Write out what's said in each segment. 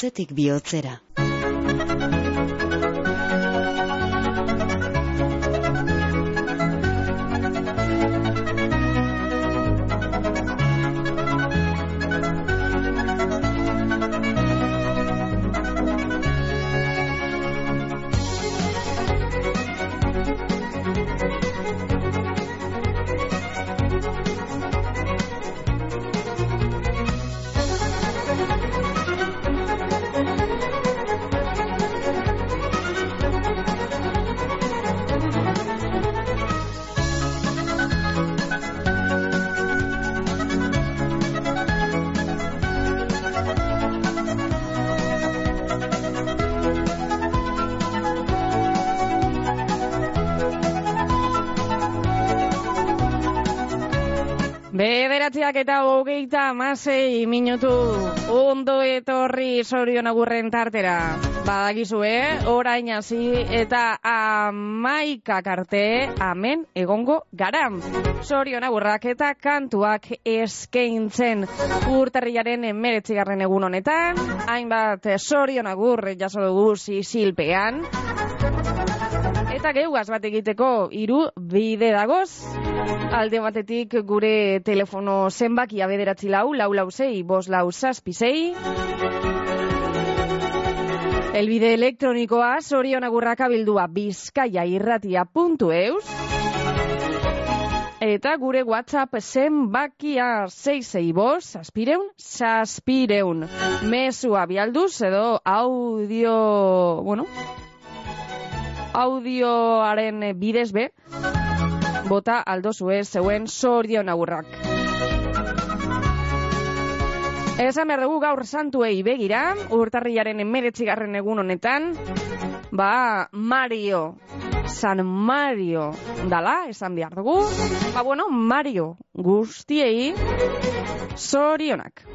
Bihotzetik bihotzera. Bederatziak eta hogeita amasei minutu ondo etorri sorion agurren tartera. Badakizu, eh? Orain hasi eta amaika arte amen egongo garam. Sorion agurrak eta kantuak eskaintzen urtarriaren emeretzigarren egun honetan. Hainbat sorion agur jaso dugu silpean. Eta geugaz bat egiteko hiru bide dagoz. Alde batetik gure telefono zenbaki abederatzi lau, lau lau zei, bos lau zazpi zei. Elbide elektronikoa sorionagurraka bildua bizkaia irratia puntu eus. Eta gure WhatsApp zenbakia zei zei bos, zazpireun, zazpireun. Mesua bialduz edo audio, bueno, audioaren bidez be, bota aldo zue zeuen sorion agurrak. Esan behar dugu gaur santuei begira, urtarriaren emeretzigarren egun honetan, ba, Mario, San Mario dala, esan behar dugu, ba, bueno, Mario guztiei sorionak.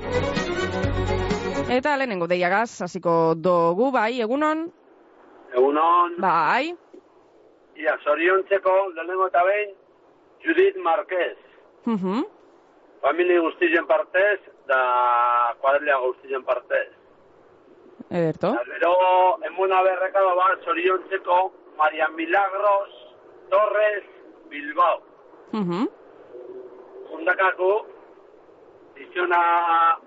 Eta lehenengo deiagaz, hasiko dugu, bai, egunon? Egunon, Bai, ia, zoriontzeko, lehenengo eta behin, Judith Marquez. mhm, Famili guztien partez, da kuadrilea guztien partez. ederto. Da, gero, emuna berrekado bat, zoriontzeko, Maria Milagros Torres Bilbao. Mhm, Jundakaku, izona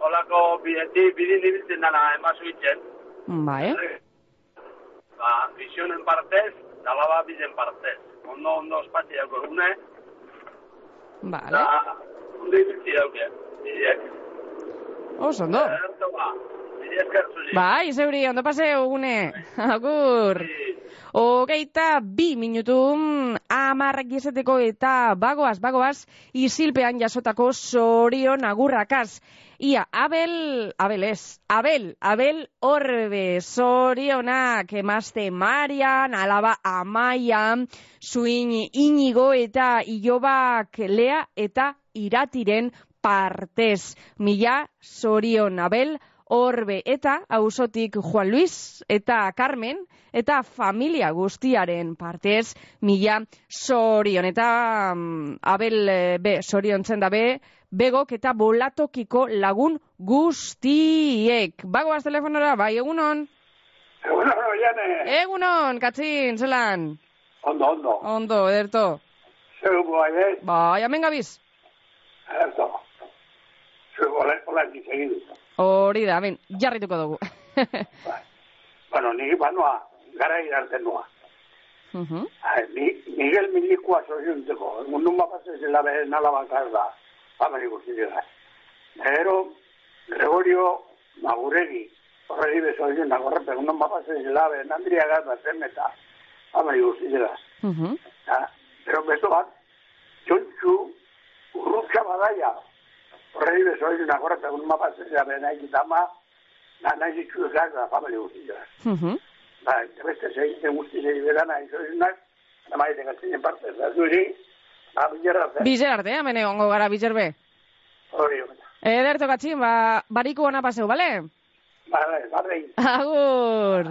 olako bideti, bidin ibiltzen dana emazu itzen. bai. Ba, bizionen partez, dalaba biden partez. Ondo, ondo ospatzi dauko gune, Vale. da, ondo ibiltzi dauke. Bidek. Oso, ondo. Ba, bide esker zuri. Bai, zeuri, ondo paseo, gune. Agur. Sí. Hogeita bi minutu amarrak gizeteko eta bagoaz, bagoaz, isilpean jasotako sorion agurrakaz. Ia, Abel, Abel ez, Abel, Abel Orbe, sorionak, emazte Marian, alaba Amaian, zuin inigo eta ilobak lea eta iratiren partez. Mila, sorion, Abel, Orbe eta ausotik Juan Luis eta Carmen eta familia guztiaren partez mila sorion eta mm, Abel eh, be soriontzen da be begok eta bolatokiko lagun guztiek. Bagoaz telefonora, bai, egunon? Egunon, oiane. Egunon, katzin, zelan? Ondo, ondo. Ondo, ederto. Zeu guai, eh? Bai, hemen gabiz. Ederto. Zeu hola, hola segidu. Hori da, ben, jarrituko dugu. Bueno, ni banoa, gara irartzen noa. Mhm. Ai, ni, Miguel Milikua zoriontzeko, mundu mapase zela beren alabakar da, hamari guztiera. Gero, Gregorio Maguregi, horregi bezoizen da, gorrepe, mundu mapase zela beren Andria Gata zen eta hamari guztiera. Mhm. Ja, Pero besto bat, txontxu, urrutxa badaia, horregi bezoizen da, gorrepe, mundu mapase zela beren aikitama, na nahi zitzuekak da, hamari guztiera. Mhm. Ba, beste segiten guzti segi berana izoizunak, namaite gatzinen parte, da zuri, ba, bilerra zen. Bizer arte, hemen egongo gara bizerbe. Hori, Ederto katzin, ba, bariko ona paseu, bale? ba, ba, ba, Agur!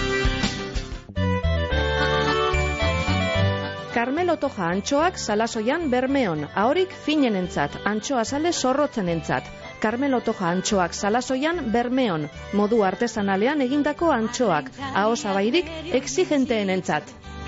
Carmelo Toja antxoak salasoian bermeon, ahorik finen entzat, antxoa sale zorrotzen entzat. Carmelo Toja antxoak salasoian bermeon, modu artesanalean egindako antxoak, aho zabairik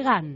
egan.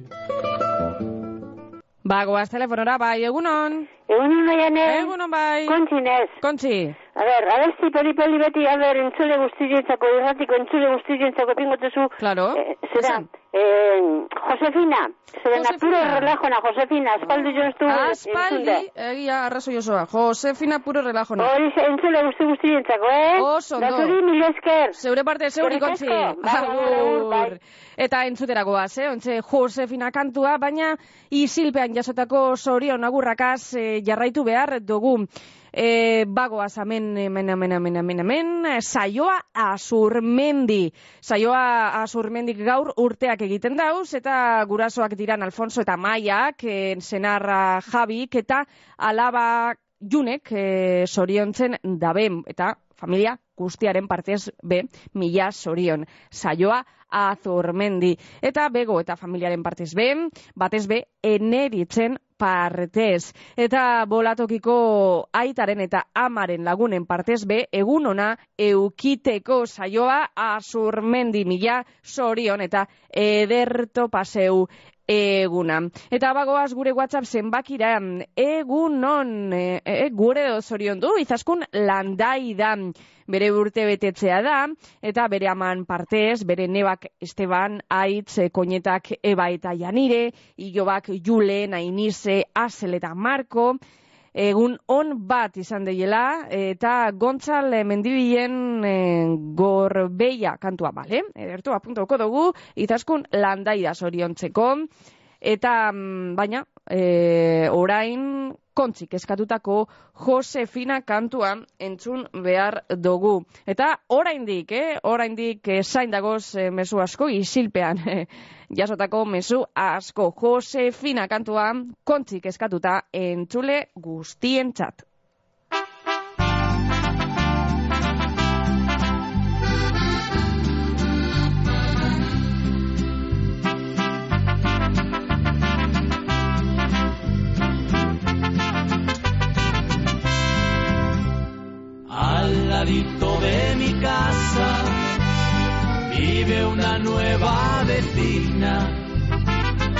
Ba, goaz telefonora, bai, egunon. Egunon, baiane. Egunon, bai. Kontzinez. Kontzi. A ber, abesti poli-poli beti, a ber, entzule guztientzako, irratiko entzule guztientzako pingotezu. Claro. Eh, zera, eh, Josefina. Zera, napuro relajona, Josefina, espaldi jo estu. Aspaldi, egia, arrazo jozoa. Josefina puro relajona. Hori, entzule guzti guztientzako, eh? Oso, ondo. Daturi, mil esker. Zeure parte, zeuri kontzi. Agur. Eta entzuteragoaz, eh? Ontze Josefina kantua, baina isilpean jasotako sorion agurrakaz eh, jarraitu behar dugu. E, bagoaz amen, amen, amen, amen, amen, amen, saioa azurmendi. Saioa azurmendik gaur urteak egiten dauz, eta gurasoak diran Alfonso eta Maiak, e, senarra Javik, eta alaba junek e, soriontzen dabem, eta familia guztiaren partez be, mila sorion. Saioa azurmendi. Eta bego eta familiaren partez be, batez be, eneritzen partez. Eta bolatokiko aitaren eta amaren lagunen partez be, egun ona eukiteko saioa azurmendi mila sorion eta ederto paseu eguna. Eta bagoaz gure WhatsApp zenbakira egun non e, e, gure zorion du izaskun landai da bere urte betetzea da eta bere aman partez, bere nebak Esteban, Aitz, Koñetak, Eba eta Janire, Ilobak, Jule, Nainize, Asel eta Marko, egun on bat izan deiela, eta gontzal mendibilen e, gorbeia kantua, bale? Edertu, apuntoko dugu, izaskun landai da zoriontzeko, eta mm, baina, e, orain kontzik eskatutako Josefina kantua entzun behar dugu. Eta oraindik, eh, oraindik eh, zain dagoz eh, mesu asko isilpean eh, jasotako mesu asko Josefina kantua kontzik eskatuta entzule guztien ladito de mi casa. Vive una nueva vecina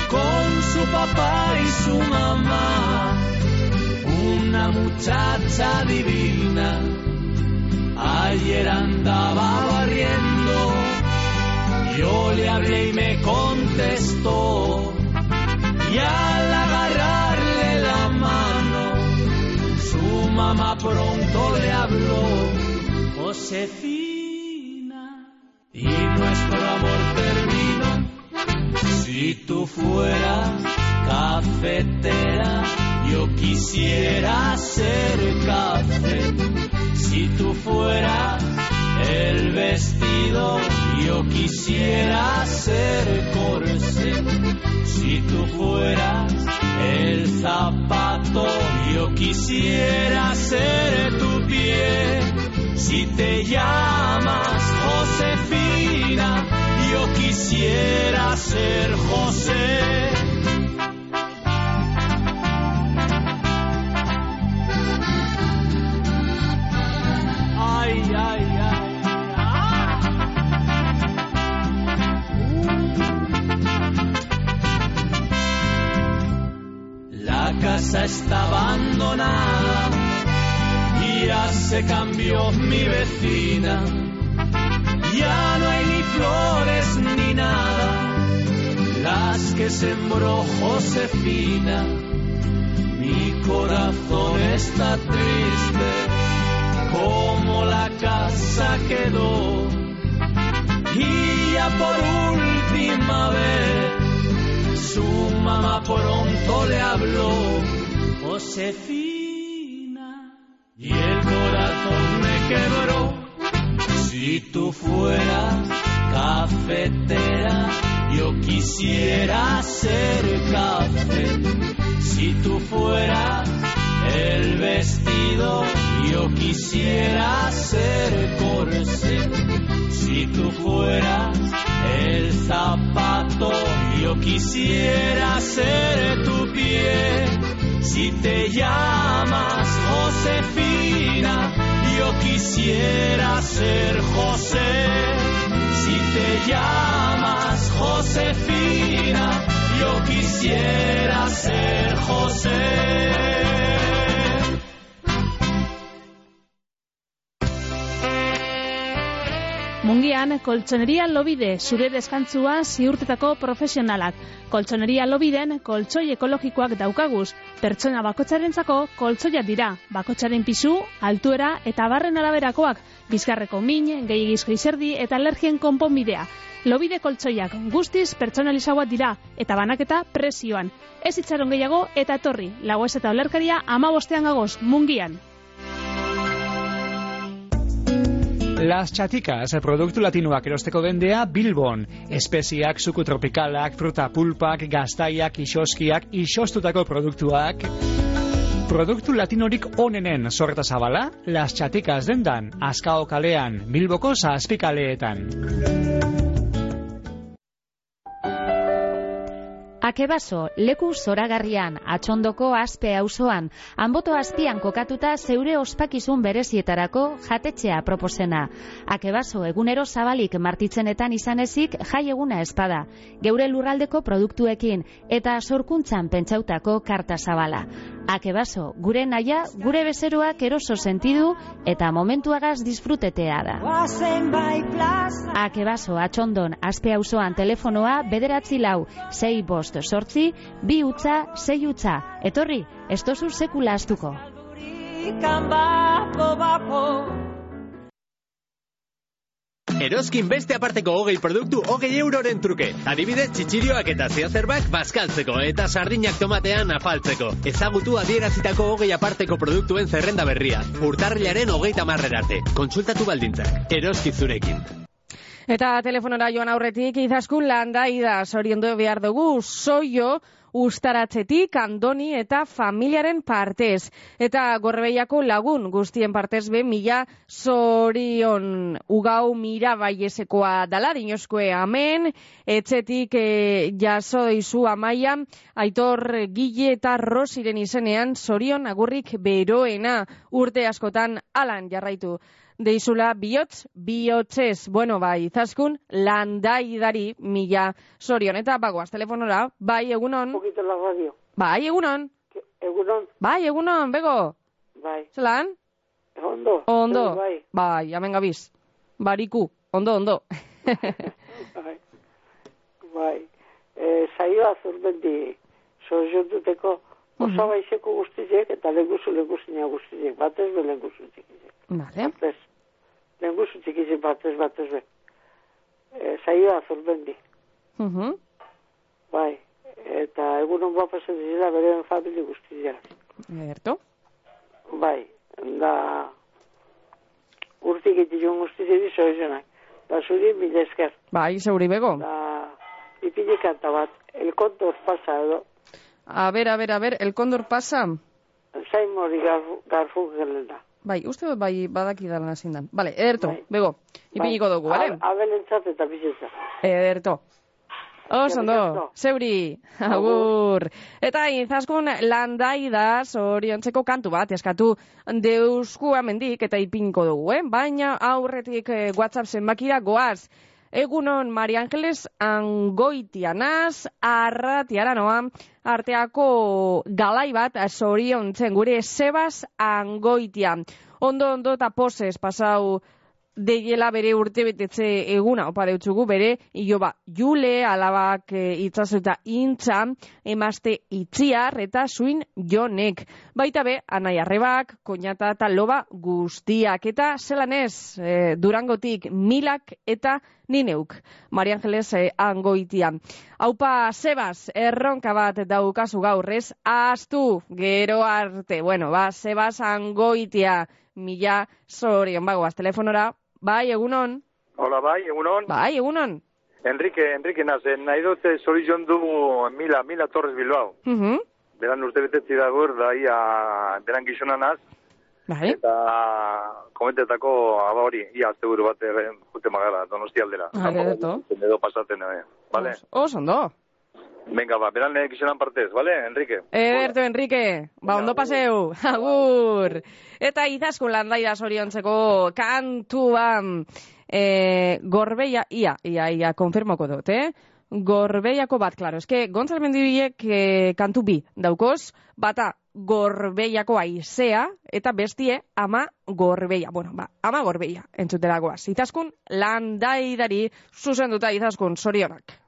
con su papá y su mamá, una muchacha divina. Ayer andaba barriendo, yo le hablé y me contestó, y al agarrarle la mano, su mamá pronto le habló, Y nuestro amor terminó. Si tú fueras cafetera, yo quisiera ser café. Si tú fueras el vestido, yo quisiera ser corsé. Si tú fueras el zapato, yo quisiera ser tu pie. Si te llamas Josefina, yo quisiera ser José. Ay, ay, ay. La casa está abandonada ya se cambió mi vecina. Ya no hay ni flores ni nada, las que sembró Josefina. Mi corazón está triste, como la casa quedó. Y ya por última vez, su mamá pronto le habló. Josefina, y el corazón me quebró. Si tú fueras cafetera, yo quisiera ser café. Si tú fueras el vestido, yo quisiera ser corsé. Si tú fueras el zapato, yo quisiera ser tu pie. Si te llamas Josefina, yo quisiera ser José. Si te llamas Josefina, yo quisiera ser José. Mungian, koltsoneria lobide, zure deskantzua ziurtetako profesionalak. Koltsoneria lobiden, koltsoi ekologikoak daukaguz. Pertsona bakotxarentzako koltsoiak dira. Bakotxaren pisu, altuera eta barren araberakoak. Bizkarreko min, gehiagizko izerdi eta alergien konponbidea. Lobide koltsoiak guztiz pertsonalizagoak dira eta banaketa presioan. Ez itxaron gehiago eta etorri. Lagoez eta olerkaria ama bostean gagoz, mungian. Las Chaticas, produktu latinoak erosteko dendea Bilbon. Espeziak, suku tropikalak, fruta pulpak, gaztaiak, isoskiak, isostutako produktuak. Produktu latinorik onenen sorreta zabala, Las Chaticas dendan, Azkao kalean, Bilboko zazpikaleetan. Akebaso, leku zoragarrian, atxondoko aspe auzoan, anboto azpian kokatuta zeure ospakizun berezietarako jatetxea proposena. Akebaso, egunero zabalik martitzenetan izan ezik jai eguna espada, geure lurraldeko produktuekin eta sorkuntzan pentsautako karta zabala. Akebaso, gure naia, gure bezeroak eroso sentidu eta momentuagaz disfrutetea da. Akebaso, atxondon, aspe auzoan telefonoa bederatzi lau, sei bost sortzi, bi utza, sei utza. Etorri, ez tozu sekula astuko. Eroskin beste aparteko hogei produktu hogei euroren truke. Adibidez, txitsirioak eta zehazerbak bazkaltzeko eta sardinak tomatean afaltzeko. Ezagutu adierazitako hogei aparteko produktuen zerrenda berria. Urtarrilaren hogeita marrer arte. Kontsultatu baldintzak. Eroski zurekin. Eta telefonora joan aurretik izaskun landai da soriondu behar dugu soio ustaratzetik andoni eta familiaren partez. Eta gorbeiako lagun guztien partez be mila sorion ugau mira baiesekoa dala dinoskue amen, etzetik e, jaso izu amaia, aitor gile eta rosiren izenean sorion agurrik beroena. Urte askotan alan jarraitu deizula bihotz, bihotzez, bueno, bai, zaskun, landaidari mila sorion. Eta bagoaz, telefonora, bai, egunon. Pukito la radio. Bai, egunon. Egunon. Bai, egunon, bego. Bai. Zelan? Ondo. Ondo. Bai. Bai, amen gabiz. Bariku, ondo, ondo. bai. Bai. E, saioa zurbendi soziotuteko oso baizeko guztiek eta leguzu leguzina guztiek. Batez be leguzu txikizek. Vale. Batez. Leguzu txikizek batez, batez be. E, saioa zurbendi. Uh -huh. Bai. Eta egunon bapasen dira beren famili guztiak. Erto. Bai. Da urtik ition guztiak soizenak. Da zuri mila esker. Bai, zeuri bego. Da ipile kanta bat. El kontor pasa edo. A ber, a ber, a ber, el kondor pasa. Zain mori garfu, garfu gelena. Bai, uste dut bai badaki dala zindan. Bale, ederto, bego, ipiniko dugu, bale? Abelentzat eta bizetza. Ederto. Os, ondo, zeuri, agur. Eta izaskun landai da zoriontzeko kantu bat, eskatu deusku amendik eta ipiniko dugu, eh? Baina aurretik eh, WhatsApp zenbakira goaz. Egunon Mari Angeles Angoitianaz, arratiara noa, arteako galai bat zoriontzen gure Sebas Angoitia. Ondo, ondo eta poses pasau deiela bere urte betetze eguna, opa deutzugu bere, ilo ba, jule, alabak e, itzazu eta intza, emazte itziar eta zuin jonek. Baita be, anai arrebak, koñata eta loba guztiak, eta zelan ez, e, durangotik milak eta nineuk. Maria Angeles e, angoitia. Haupa, Sebas, erronka bat daukazu gaurrez, astu, gero arte, bueno, ba, Sebas angoitia, mila zorion bagoaz telefonora, bai, egunon. Hola, bai, egunon. Bai, egunon. Enrique, Enrique nazen, nahi dute zorizion du Mila, Mila Torres Bilbao. Uh -huh. Beran urte betetzi da gaur, da ia, beran gizonanaz. Bai. Eta komentetako aba hori, ia azte buru bat eh, jute magara, donosti aldera. Hale, deto. Edo pasaten, eh, vale? Os, ondo. Venga, ba, beran eh, gizonan partez, vale, Enrique? Ederto, Enrique. Ba, ondo paseu. Agur. Eta izaskun landaida zoriontzeko kantuan e, gorbeia, ia, ia, ia, konfirmoko dut, eh? Gorbeiako bat, klaro, eske, Gontzal Mendibilek e, kantu bi daukoz, bata gorbeiako aizea, eta bestie ama gorbeia. Bueno, ba, ama gorbeia, entzuteragoaz. Izaskun landaidari zuzenduta izaskun zorionak.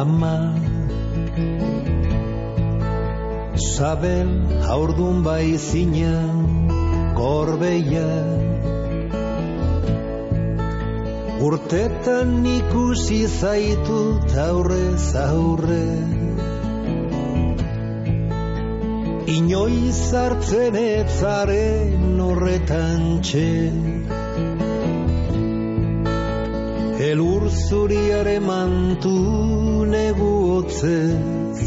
Ama. Sabel haurdun bai zina gorbeia Urtetan ikusi zaitu aurre zaurre. Inoiz hartzen etzaren horretan txen Elur zuriare mantu negu hotzez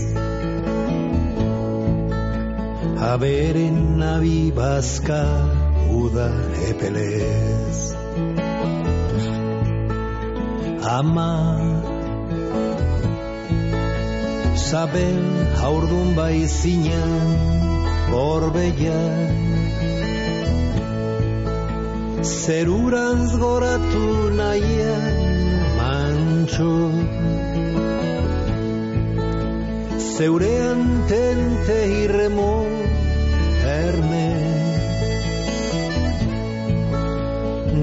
Aberen nabi bazka uda epelez. Ama Saben haurdun bai zinan Gorbeian Zerurantz goratu nahian mantxo Zeurean tente irremo erne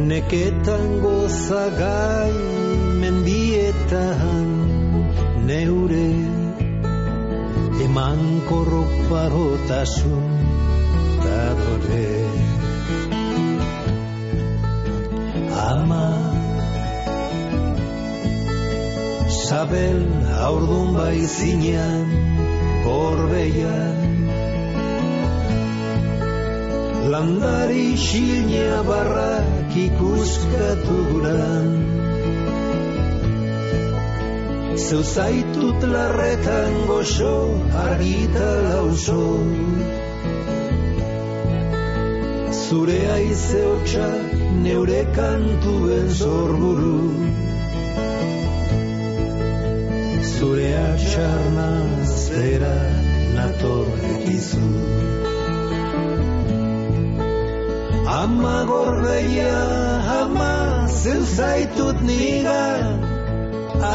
Neketan gozagai mendietan neure Eman korroparotasun dadore ama Sabel haurdun bai zinean Gorbeian Landari xilnea barrak ikuskatu guran. Zeu zaitut larretan goxo argita lauso. Zure aize hotxak neure kantuen zorburu Zure atxarna zera natorrekizu Ama gorbeia, ama zeu zaitut nigan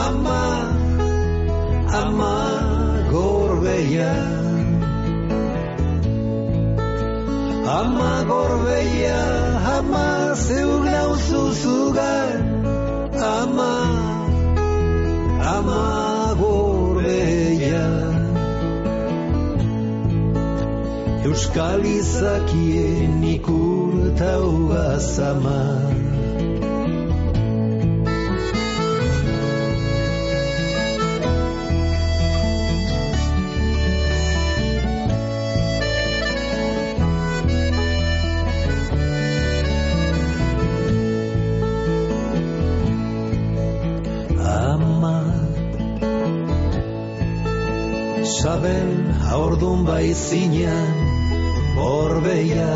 Ama, ama gorbeia Ama gorbeia, ama zeu nauzu zugan Ama, ama gorbeia Euskal izakien ikurtau azama Bai zinean Borbeia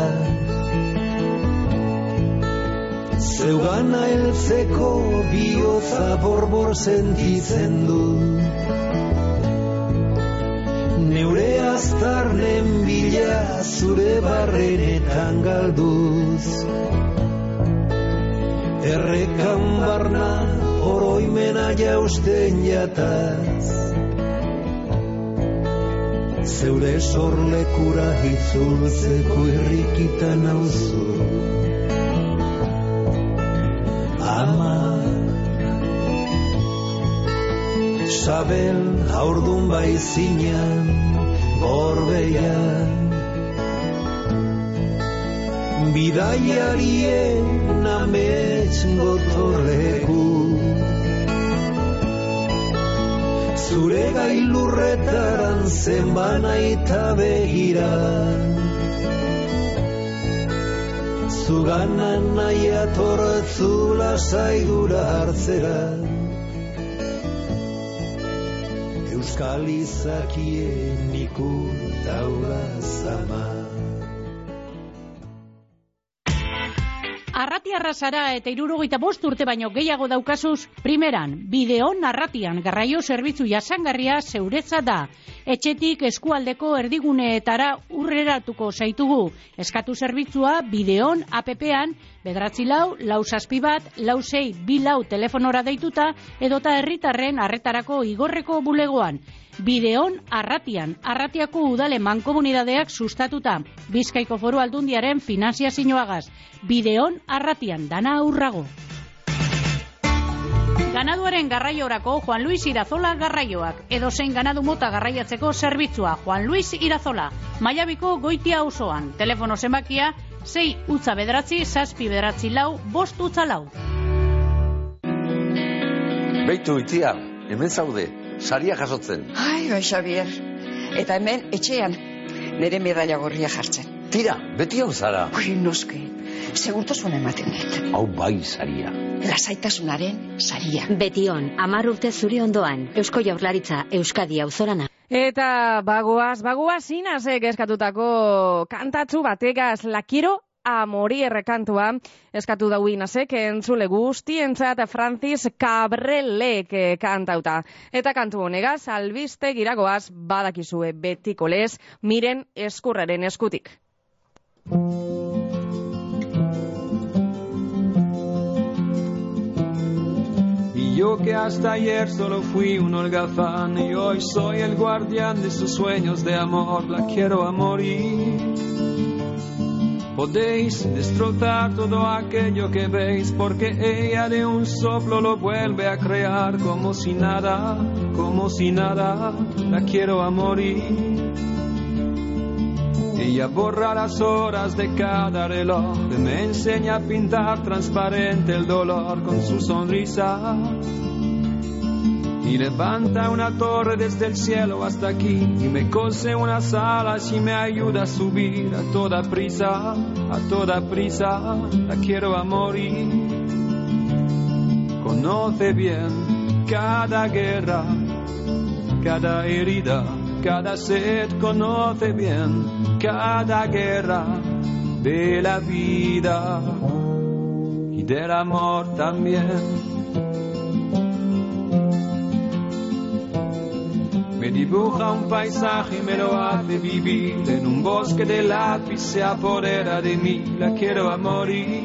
Zeugana heltzeko bihotza borbor sentitzen du. Neure aztarnen bila zure barrenetan galduz. Errekan barna oroimena jausten jataz Zeure sorlekura itzultzeko irrikitan auzu Ama Sabel haurdun baizinan Gorbeian Bidaiarien amets gotorleku Zure gailurretaran zenbana eta begira. Zuganan nahi atortzu lasaigura hartzera. Euskal izakien ikur taula zama Arratiarra zara eta irurogeita bost urte baino gehiago daukazuz, primeran, bideon arratian garraio zerbitzu jasangarria zeuretza da. Etxetik eskualdeko erdiguneetara urreratuko zaitugu. Eskatu zerbitzua bideon APP-an, bedratzi lau, lau saspi bat, lau sei, bi lau telefonora deituta, edota herritarren arretarako igorreko bulegoan. Bideon Arratian, Arratiako udale mankomunidadeak sustatuta, Bizkaiko foru aldundiaren finanziazioagaz. Bideon Arratian, dana aurrago. Ganaduaren garraiorako Juan Luis Irazola garraioak, edo zein ganadu mota garraiatzeko zerbitzua Juan Luis Irazola, Maiabiko goitia osoan, telefono zenbakia, 6 utza bederatzi, zazpi bederatzi lau, bost utza lau. Beitu itia, hemen zaude, saria jasotzen. Ai, bai, Xavier. Eta hemen, etxean, nire medalla gorria jartzen. Tira, beti hau zara. Ui, noski, segurtasun ematen dit. Hau bai saria. Lasaitasunaren saria. Betion, amar urte zuri ondoan, Eusko Jaurlaritza, Euskadi auzorana. Eta bagoaz, bagoaz inazek eskatutako kantatzu bategaz lakiro amori errekantua eskatu dau inazek entzule guztientzat Francis Cabrelek eh, kantauta. Eta kantu honegaz, albiste giragoaz badakizue betiko lez, miren eskurraren eskutik. Yo que hasta ayer solo fui un holgazán y hoy soy el guardián de sus sueños de amor, la quiero a morir. Podéis destrozar todo aquello que veis porque ella de un soplo lo vuelve a crear como si nada, como si nada, la quiero a morir. Ella borra las horas de cada reloj, me enseña a pintar transparente el dolor con su sonrisa. Y levanta una torre desde el cielo hasta aquí y me cose unas alas y me ayuda a subir a toda prisa, a toda prisa, la quiero a morir. Conoce bien cada guerra, cada herida, cada sed, conoce bien cada guerra de la vida y del amor también. Me dibuja un paisaje y me lo hace vivir en un bosque de lápiz, se apodera de mí, la quiero a morir.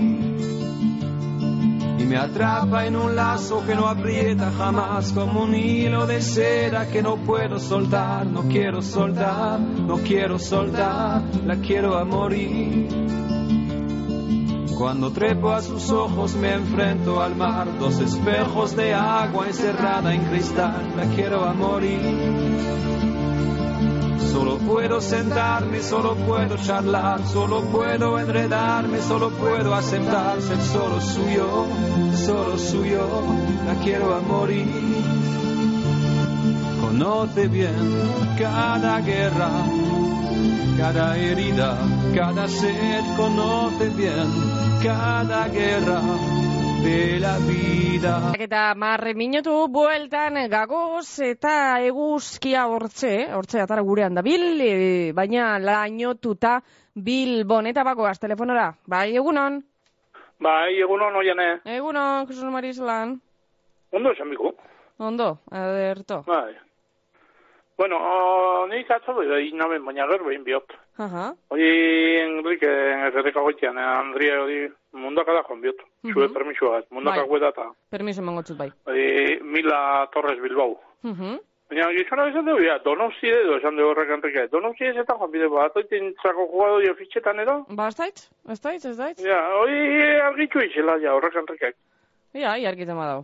Y me atrapa en un lazo que no aprieta jamás, como un hilo de seda que no puedo soltar, no quiero soltar, no quiero soltar, la quiero a morir. Cuando trepo a sus ojos me enfrento al mar, dos espejos de agua encerrada en cristal, la quiero a morir. Solo puedo sentarme, solo puedo charlar, solo puedo enredarme, solo puedo aceptar ser solo suyo, solo suyo, la quiero a morir. Conoce bien cada guerra, cada herida, cada sed, conoce bien cada guerra de la vida. Eta marre minutu bueltan gagoz eta eguzkia hortze, hortze atara gurean da bil, e, baina lainotuta bilbon eta bagoaz telefonora. Bai, egunon? Bai, egunon oiane. Egunon, Jose Mari zelan. Ondo esan biko. Ondo, aderto. Bai. Bueno, o, nik atzo bai, namen, baina gero behin Hori, Enrique, erreka goitean, eh, Andria, hori, mundaka da joan biot. Mhm. Zue permisua, mundaka Bai. gueda eta. Permiso emango txut bai. Hori, Mila Torres Bilbao. Mhm. Baina, gizona esan dugu, ja, donosti edo, esan dugu horrek Enrique. Donosti ez eta joan bide, bat, oitin txako jugadori fitxetan edo? Ba, ez daitz? Ez daitz, ez daitz? Ja, hori argitu izela, ja, horrek Enrique. Ja, iarkitzen badau.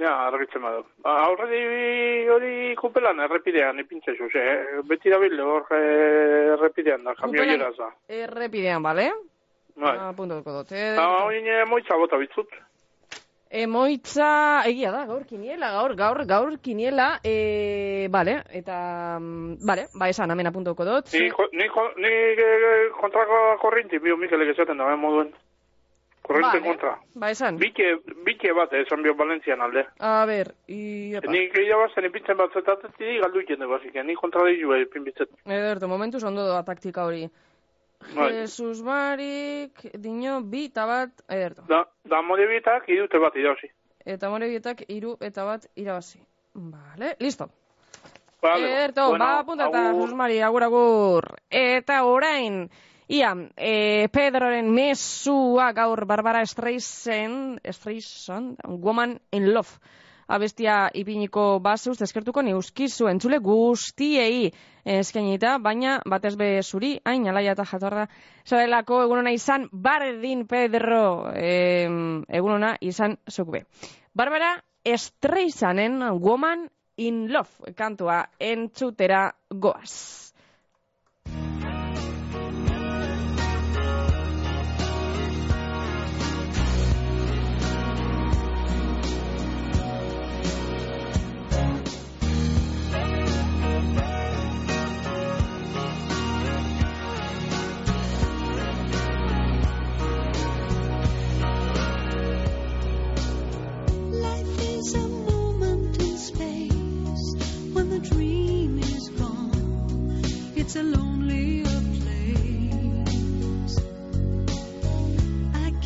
Ja, argitzen badu. Aurredi hori kupelan errepidean ipintze zuz, eh? Beti dabil hor eh, errepidean da, kamioiera za. Errepidean, bale? Bai. Apuntatuko dut. eh? Ah, hori nire moitza bota bitzut. Emoitza, egia da, gaur kiniela, gaur, gaur, gaur kiniela, e, bale, eta, mm, bale, ba esan, hemen apuntatuko dut. Ni, jo- ni, jo- ni eh, kontrako korrinti, bio Mikelek esaten da, eh, moduen. Korrinte Vale. kontra. Ba esan, Bike, bike bat, eh, esan bio Valentzian alde. a ber, i, Ni gehiago bazen ipintzen bat zetatetik, galdu ikende bazik, ni kontra ditu eh, ipinbitzet. ederto, momentuz ondo doa taktika hori. Bai. Jesus Barik, dino, bi eta bat, ederto. Da, da modebietak idute bat idauzi. Eta morebietak iru eta bat irabazi. Vale, listo. Vale, Ederto, bueno, ba, apuntata, agur. Jesus Mari, agur, agur. Eta orain, ia, e, Pedroren mesua gaur Barbara Streisand, Streisand, Woman in Love. Abestia ipiniko bazeuz, eskertuko neuskizu entzule guztiei eskainita, baina batez be zuri, hain alaia eta jatorra, zarelako egunona izan, bardin Pedro, em, egunona izan zukbe. Barbara Streisanen Woman in Love kantua entzutera goaz.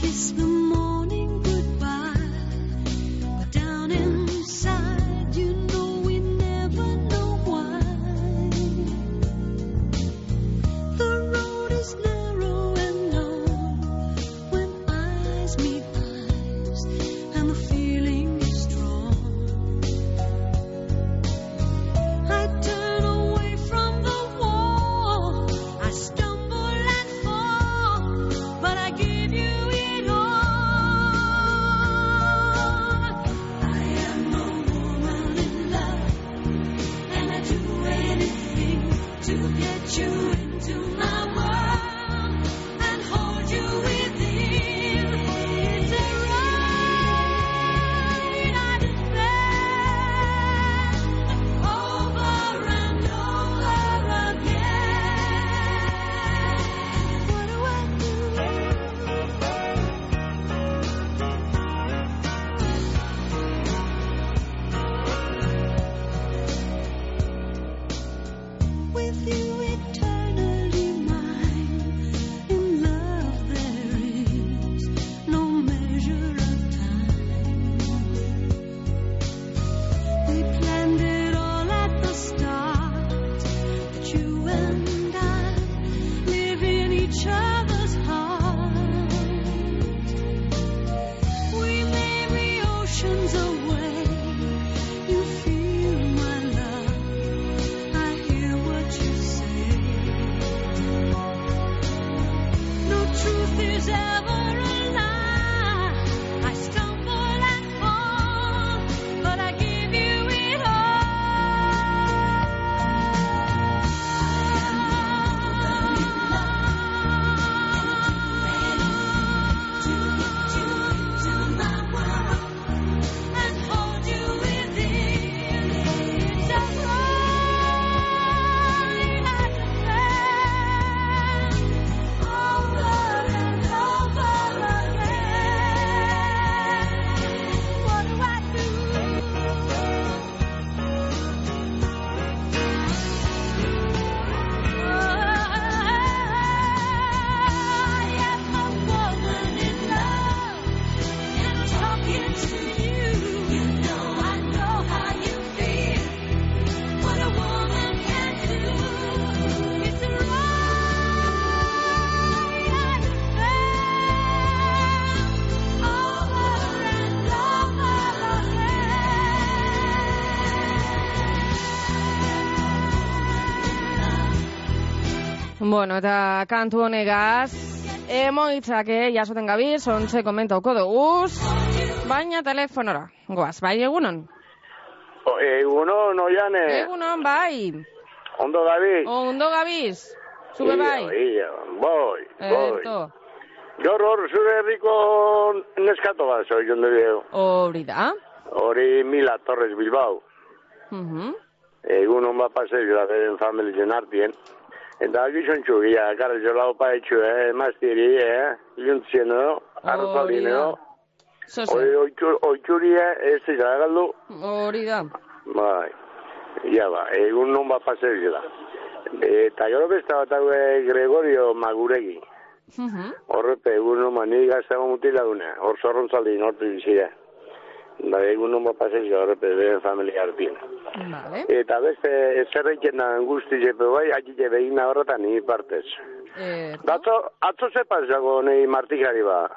Kiss the morning Bueno, eta kantu honegaz, emoitzak, eh, jasoten gabiz, ontze komentauko duguz, baina telefonora, goaz, bai egunon? O, Egunon, oiane. Egunon, bai, Ondo gabi. ondo gabiz, zube bai. Ia, boi, boi. Eto, Gaur hor, zure herriko neskato bat, zoi jondo dio. hori da. Hori Mila Torres Bilbao. Mhm. Egun hon bat pasei da beren familien artien. Eh, emaztiri, eh, iluntzien edo, arrozalin edo. Zoze. Hori oitxur- oitxurie, ez izan galdu, Hori da. bai. Ja ba, egun non bat pasei da. Eta gero beste bat hau eh, Gregorio Maguregi. Mhm. Horrepe, egun non mani gaztago mutila dune, hor zorrontzaldi nortu bizia. Da, egun pasei da horrepe, beren familia hartien. Vale. Eta beste, zerreiken da guzti jepe bai, akite begina horretan ni partez. Eh, Atzo, atzo ze pasago nei martikari ba.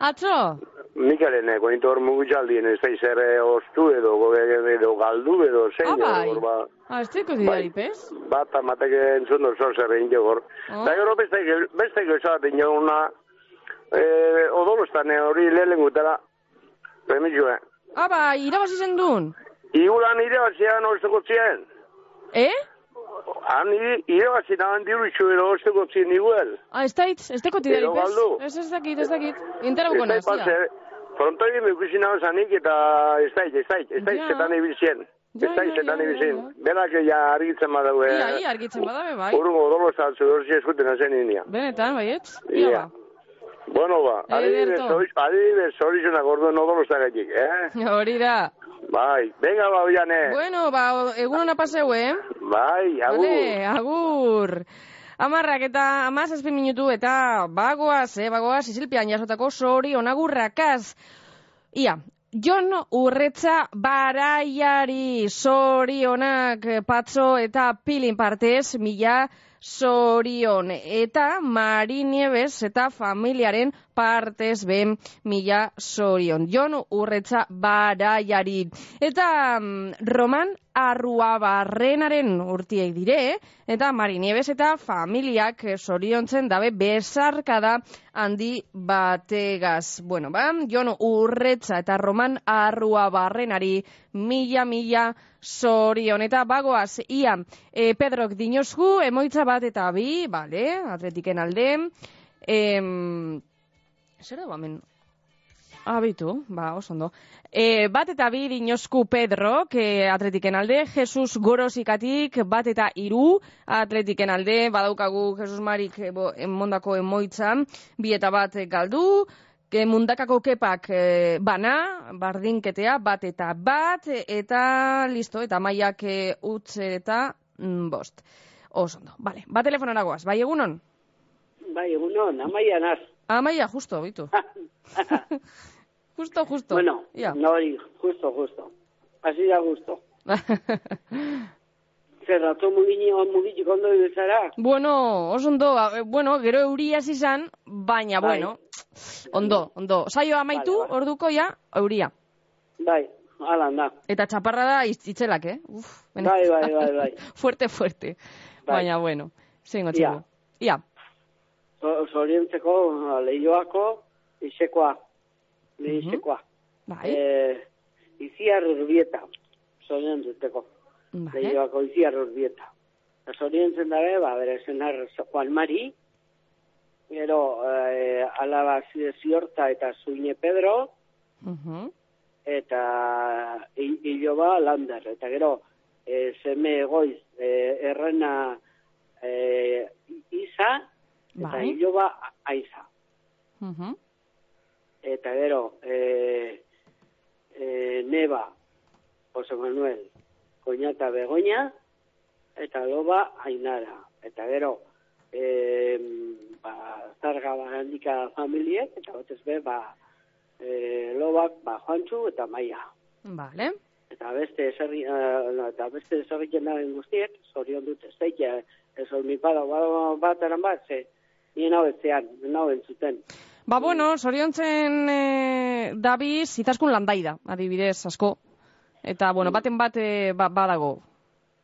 atzo? Mikaren, eh, kointo hor mugutxaldien, ez da izere ostu edo, gobe edo galdu edo zein. Ah, bai. hor ba. Ah, ez teko didari, pez? Bat, amatek entzun dozo zerrein jogor. Oh. Da gero beste, beste gozaten joguna, eh, odolostan eh, hori lehen gutela, remizue. Ah, bai, irabazi zen duen. Iguran irabazian oztuko zien. Eh? Han irabazi nahan dirutxu edo oztuko zien iguel. Ah, ez dait, ez didari, Edo pez? Ez ez dakit, ez dakit. Interauko Ez da Pronto egin ikusi nahan zanik eta ez dait, ez dait, ez dait Ja. zetan ibilzien. Ja, Ez dait ja, zetan ja, ja, argitzen badaue. Ia, ia, argitzen badabe, bai. Urungo odolo saltzu dorsi eskuten hazen inia. Benetan, baietz? Ia, Ia. ba. Bueno ba, adibidez, Ederto. hori- adibidez, horizonak orduan odolo zagatik, eh? Hori da. Bai, venga ba, oiane. Bueno, ba, egun hona paseu, eh? Bai, agur. Vale, agur. Amarrak eta amazazpi minutu eta bagoaz, eh, bagoaz, izilpian jasotako sori onagurrakaz. Ia, Jon Urretza baraiari sorionak eh, patzo eta pilin partez mila sorion eta Mari Nieves eta familiaren partez ben mila sorion. Jon Urretza baraiari. Eta mm, Roman Arruabarrenaren urtiek dire, eta Mari Nieves eta familiak soriontzen dabe besarkada handi bategaz. Bueno, ba, Jon Urretza eta Roman Arruabarrenari mila mila sorion. Eta bagoaz, ia, e, Pedrok dinosku, emoitza bat eta bi, bale, atletiken alde, em, zer da hemen? Abitu, ba, oso ondo. E, bat eta bi dinosku Pedro, que atletiken alde, Jesus Gorosikatik, bat eta iru atletiken alde, badaukagu Jesus Marik ebo, emondako emoitza, bi eta bat galdu, ke mundakako kepak e, bana, bardinketea, bat eta bat, eta listo, eta maiak e, utz eta mm, bost. Oso ondo, bale. Ba telefonara goaz, bai egunon? Bai, egunon, amaia naz. Amaia, justo, bitu. justo, justo. Bueno, Ia. no, justo, justo. Así da gusto. Zer, atzo mugini, mugini kondo bezara? Bueno, oso ondo, a- eh, bueno, gero euria izan, baina, Bai. bueno, ondo, ondo. Saio amaitu, Vale, vale. orduko ja, euria. Bai, ala, da. Eta txaparra da itz- itzelak, eh? Uf, Bai, bai, bai, bai. fuerte, fuerte. Bai. Baina, bueno, zengo txego. Ia. So- Zorientzeko, lehioako, isekoa. Isekoa. Bai. Eh, iziar urbieta. Zorientzeko. Vale. Lehioako iziar urbieta. Eta Zorientzen dabe, ba, bere zenar Juan Mari, gero eh, alaba zi- ziorta eta zuine Pedro, Mhm. eta i- iloba lander. Eta gero, eh, seme egoiz, eh, errena eh, isa, eta Bai. iloba aiza. Mhm. Eta gero, eh, eh, neba, Jose Manuel, koñata begoña, eta loba ainara. Eta gero, eh, ba, zarga barandika familiek, eta batez be, ba, eh, lobak, ba, Juantxu eta Maia. Vale. Eta beste eserri, eh, eta beste eserriken daben guztiek, zorion dut, ez daike, ez hor mi pada, ba, bat eran bat, ze, nien hau etzean, hau entzuten. Ba, bueno, soriontzen e, dabiz, izaskun landaida, adibidez, asko. Eta, bueno, baten bat e, ba, badago.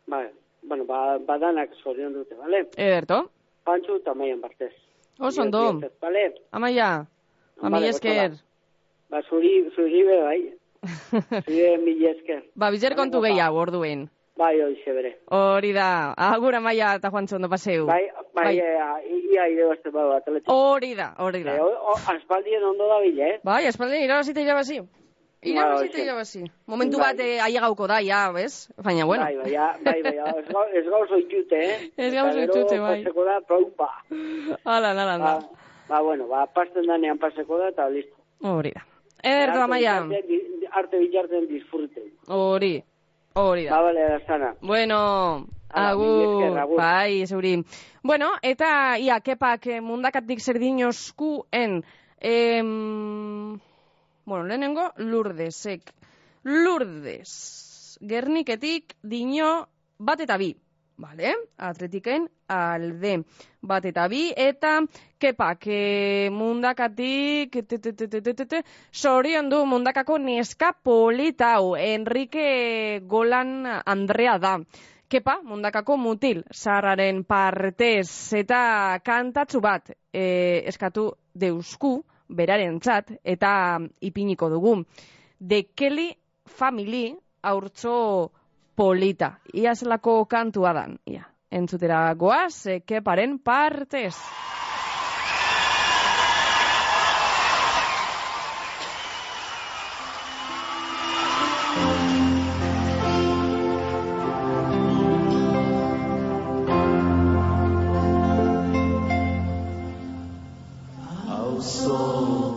Ba, bueno, ba, badanak zorion dute, bale? Ederto. Pantxu eta maian partez. Oso ondo. Bale? Amaia, ami Vale, esker. Ba, zuri, zuri be, bai. zuri be, mil esker. Ba, bizer kontu gehiago orduen. Bai, hori bere. Hori da. Agur Amaia eta Juan ondo paseu. Bai, bai, bai. ia ire bazte bau atletik. Hori da, hori da. Eh, o- o- aspaldien ondo da bile, eh? Bai, espaldi, irabazita irabazi. Irabazita Bai, irabazi. Momentu Bai. bat eh, ailegauko da, ja, bez? Baina, bueno. Bai, bai, bai, bai, ez gau- ez gauzo itxute, eh? Ez gero itxute, bai. Paseko da, paupa. Hala, hala, Ba, hala. ba, bueno, ba, pasten danean paseko da, eta listo. Hori da. Erdo, Amaia. Arte bitarten disfruten. Hori. Hori Ba, da. bale, Eraztana. Bueno, agur, bai, zeuri. Bueno, eta, ia, kepak eh, mundakatik zer dinoskuen, em, bueno, lehenengo, Lurdesek. Lourdes, Gerniketik dino bat eta bi. Vale? Atletiken alde bat eta bi. Eta kepak e, mundakatik sorion du mundakako neska politau. Enrique Golan Andrea da. Kepa, mundakako mutil, zarraren partez eta kantatzu bat e, eskatu deusku, beraren txat, eta ipiniko dugu. De Kelly Family aurtzo polita. Ia zelako kantua dan, ia. Entzutera goaz, keparen partez. so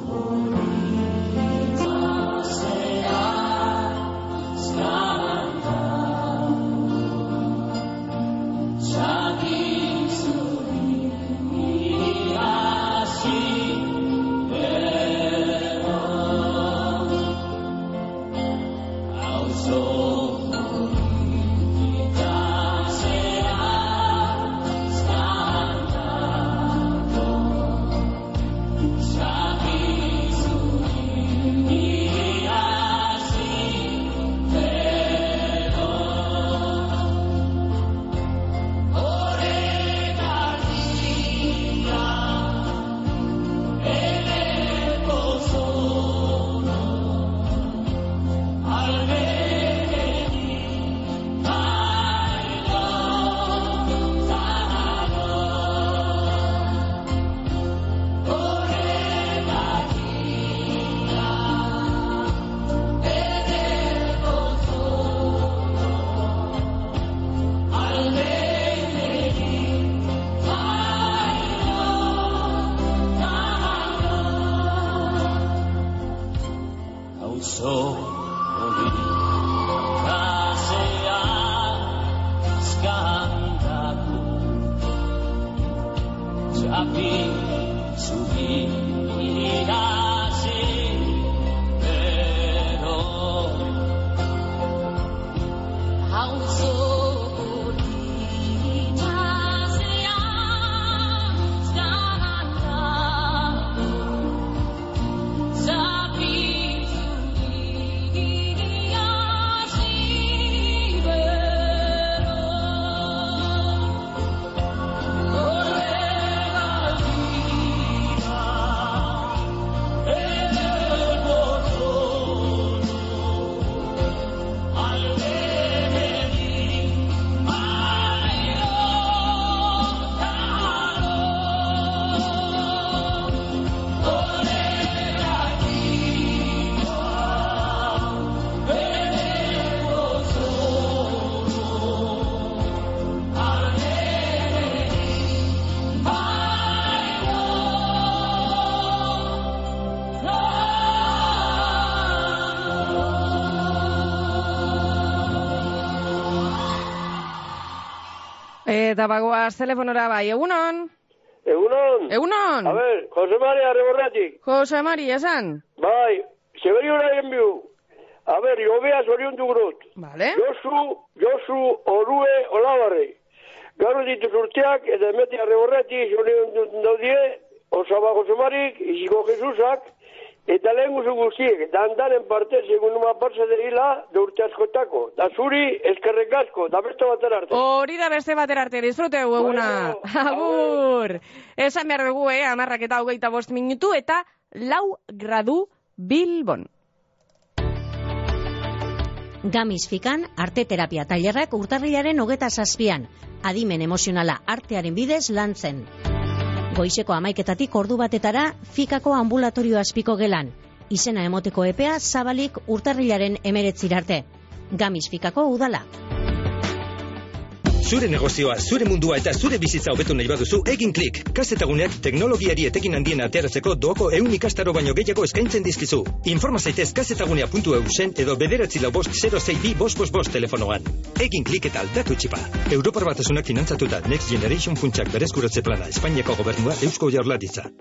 holy. Eta bagoaz telefonora bai, egunon? Egunon. Egunon. A ver, Jose Maria Reborratik. Jose Mari, esan? Bai, Severio Narenbiu. A ver, jobea zorion dugrut. Vale. Josu, Josu, Orue, Olabarre. Gaur dituz urteak, eta emetia Reborrati, zorion daudie, Osaba Jose Marik, Iziko Jesusak, Eta lehen guzu guztiek, dandaren parte, segun numa partza derila, da urte askotako. Da zuri, eskerrek asko, da beste batera arte. Hori da beste batera arte, disfruteu eguna. Agur! Esan behar dugu, eh, amarrak eta hogeita bost minutu, eta lau gradu Bilbon. Gamis fikan arte terapia tailerrak urtarrilaren hogeta zazpian. Adimen emozionala artearen bidez lantzen. Goizeko amaiketatik ordu batetara fikako ambulatorio azpiko gelan. Izena emoteko epea zabalik urtarrilaren emeretzirarte. Gamis fikako udala. Zure negozioa, zure mundua eta zure bizitza hobetu nahi baduzu, egin klik. Kazetaguneak teknologiari etekin handien ateratzeko doako eun ikastaro baino gehiago eskaintzen dizkizu. Informa zaitez kazetagunea.eu zen edo bederatzi lau bost 062 bost bost bost telefonoan. Egin klik eta aldatu txipa. Europar batasunak finantzatuta Next Generation funtsak berezkuratze plana Espainiako gobernua Eusko Jaurlaritza.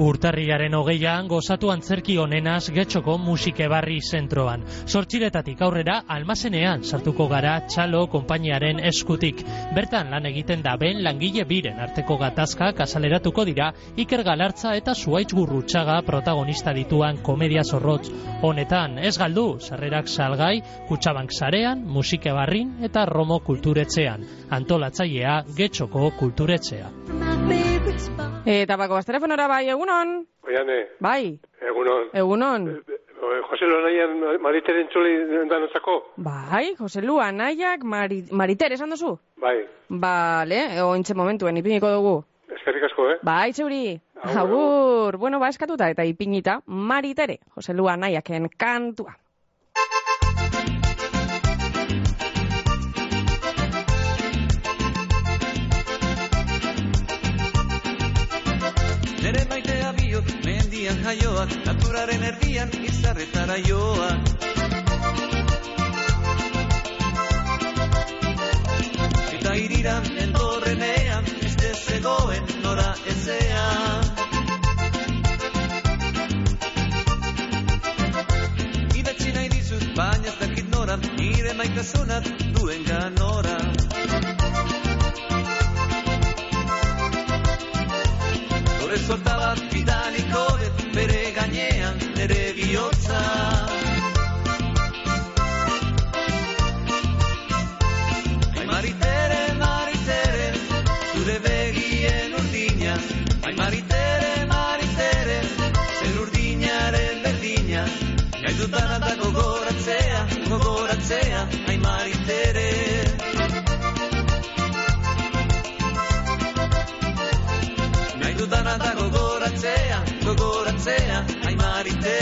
Urtarrilaren hogeian gozatu antzerki onenaz getxoko musikebarri zentroan. Sortxiretatik aurrera almazenean sartuko gara txalo konpainiaren eskutik. Bertan lan egiten da ben langile biren arteko gatazka kasaleratuko dira Iker Galartza eta Zuaitz Gurrutxaga protagonista dituan komedia zorrotz. Honetan ez galdu, sarrerak salgai, kutsabank sarean, musikebarrin eta Romo kulturetzean. Antolatzailea getxoko kulturetzea. Eta bako telefonora bai, egunon? Oiane, Bai, egunon. egunon. Eh, Jose Lonaian Mariteren txuli danotzako? Bai, Jose Lu, anaiak, Mari, Mariter, esan duzu? Bai, Bale, ointxe momentuen, ipiniko dugu. eskerrik asko, eh? Bai, txuri. Agur. Bueno, ba, eskatuta eta ipinita, Maritere, Jose Lu, anaiaken kantua. Mendian jaioak, naturaren erdian izarretara joak. Eta iriran endorrenean, beste zegoen nora ezean. Idatzi nahi dizut, baina ez dakit nora, nire maitasunat duen ganora. Dore sorta bat bidaliko Dutan eta gogoratzea, gogoratzea, ai maritere. Nahi dudana da gogoratzea, gogoratzea, ai maritere.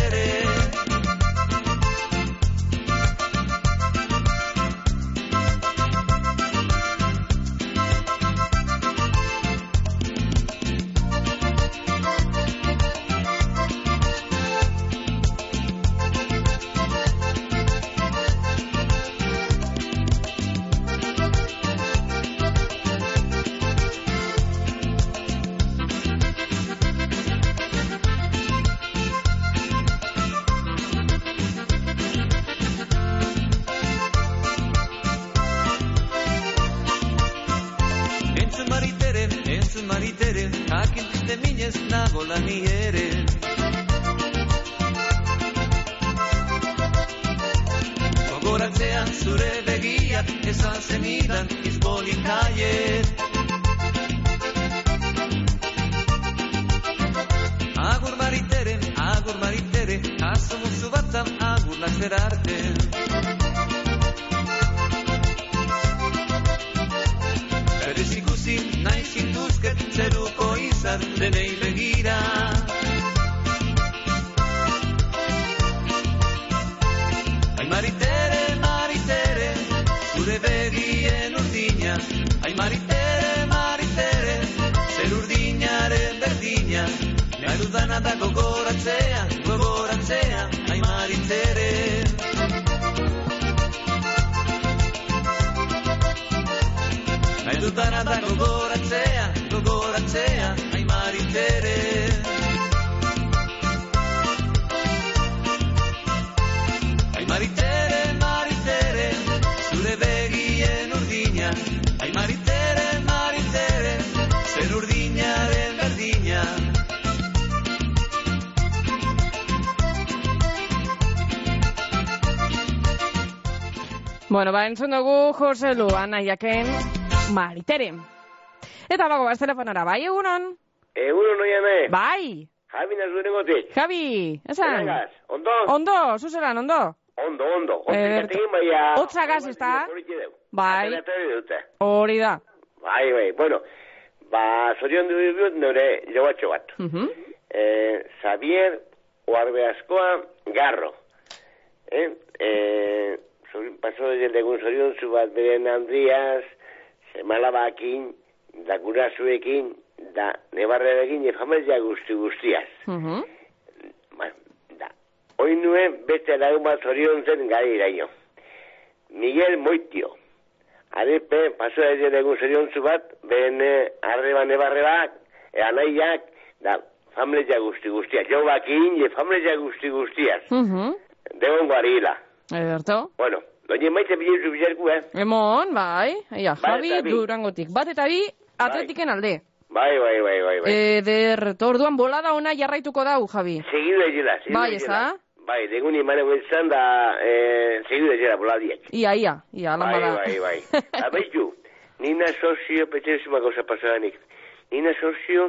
Agur maritere, asumuzu batzam agur lazer arte. Berriz ikusi nahi zintuzket zeruko izan denei begira. Ai maritere, maritere, zure begien urdina. Ai maritere, maritere, zer urdinaren berdina. Nahi dudana da gogoratzea, dana da gogoratzea, gogoratzea, aimarit ere. Aimarit ere, marit ere, zure begien urdina. Aimarit ere, marit ere, zer urdina den berdina. Bueno, ba, entzun dugu, Jose Lu, anaiaken maritere. Eta bago, baz telefonara, bai egunon? Eguno noia me. Bai, Javi nazurengotik. Javi, esan? Zeragaz, ondo? Ondo, zuzeran, ondo? Ondo, ondo. Eder- Ontzikategin baia... Hotzagaz, ezta? Bai, Ateratzen dute. hori da. Bai, bai, bueno. Ba, zorion du dut nire jogatxo bat. Mhm. Eh, Xavier Oarbe askoa Garro. Eh? Eh, zori, paso de legun zorion zu bat beren Andriaz, semalabakin, da gurasoekin, da nebarrerekin, efamezia guzti guztiaz. Mhm. Ba, da. Oin nuen beste lagun bat zorion zen gari iraino. Miguel Moitio. Arepe, paso de legun zorion zu bat, beren eh, arreba nebarrebak, e, anaiak, da, familia guzti guztiaz. Jo bakin, e familia guzti guztiaz. Mhm. Degon garila. Ederto. Bueno, doña maite bilen zu bizarku, eh? Emon, bai, ia, Bat Javi. Durangotik. Bat eta bi, atletiken alde. Bai, bai, bai, bai, bai. Ederto, orduan bolada ona jarraituko dau, Javi. Seguido egila, seguido Bai, egila. ezta? Bai, degun imane guetzan da, eh, seguido egila, boladiek. Ia, ia, ia, lan Bai, bada. bai, bai. Abeitu, nina sozio, petezima gauza pasadanik. Nina sozio,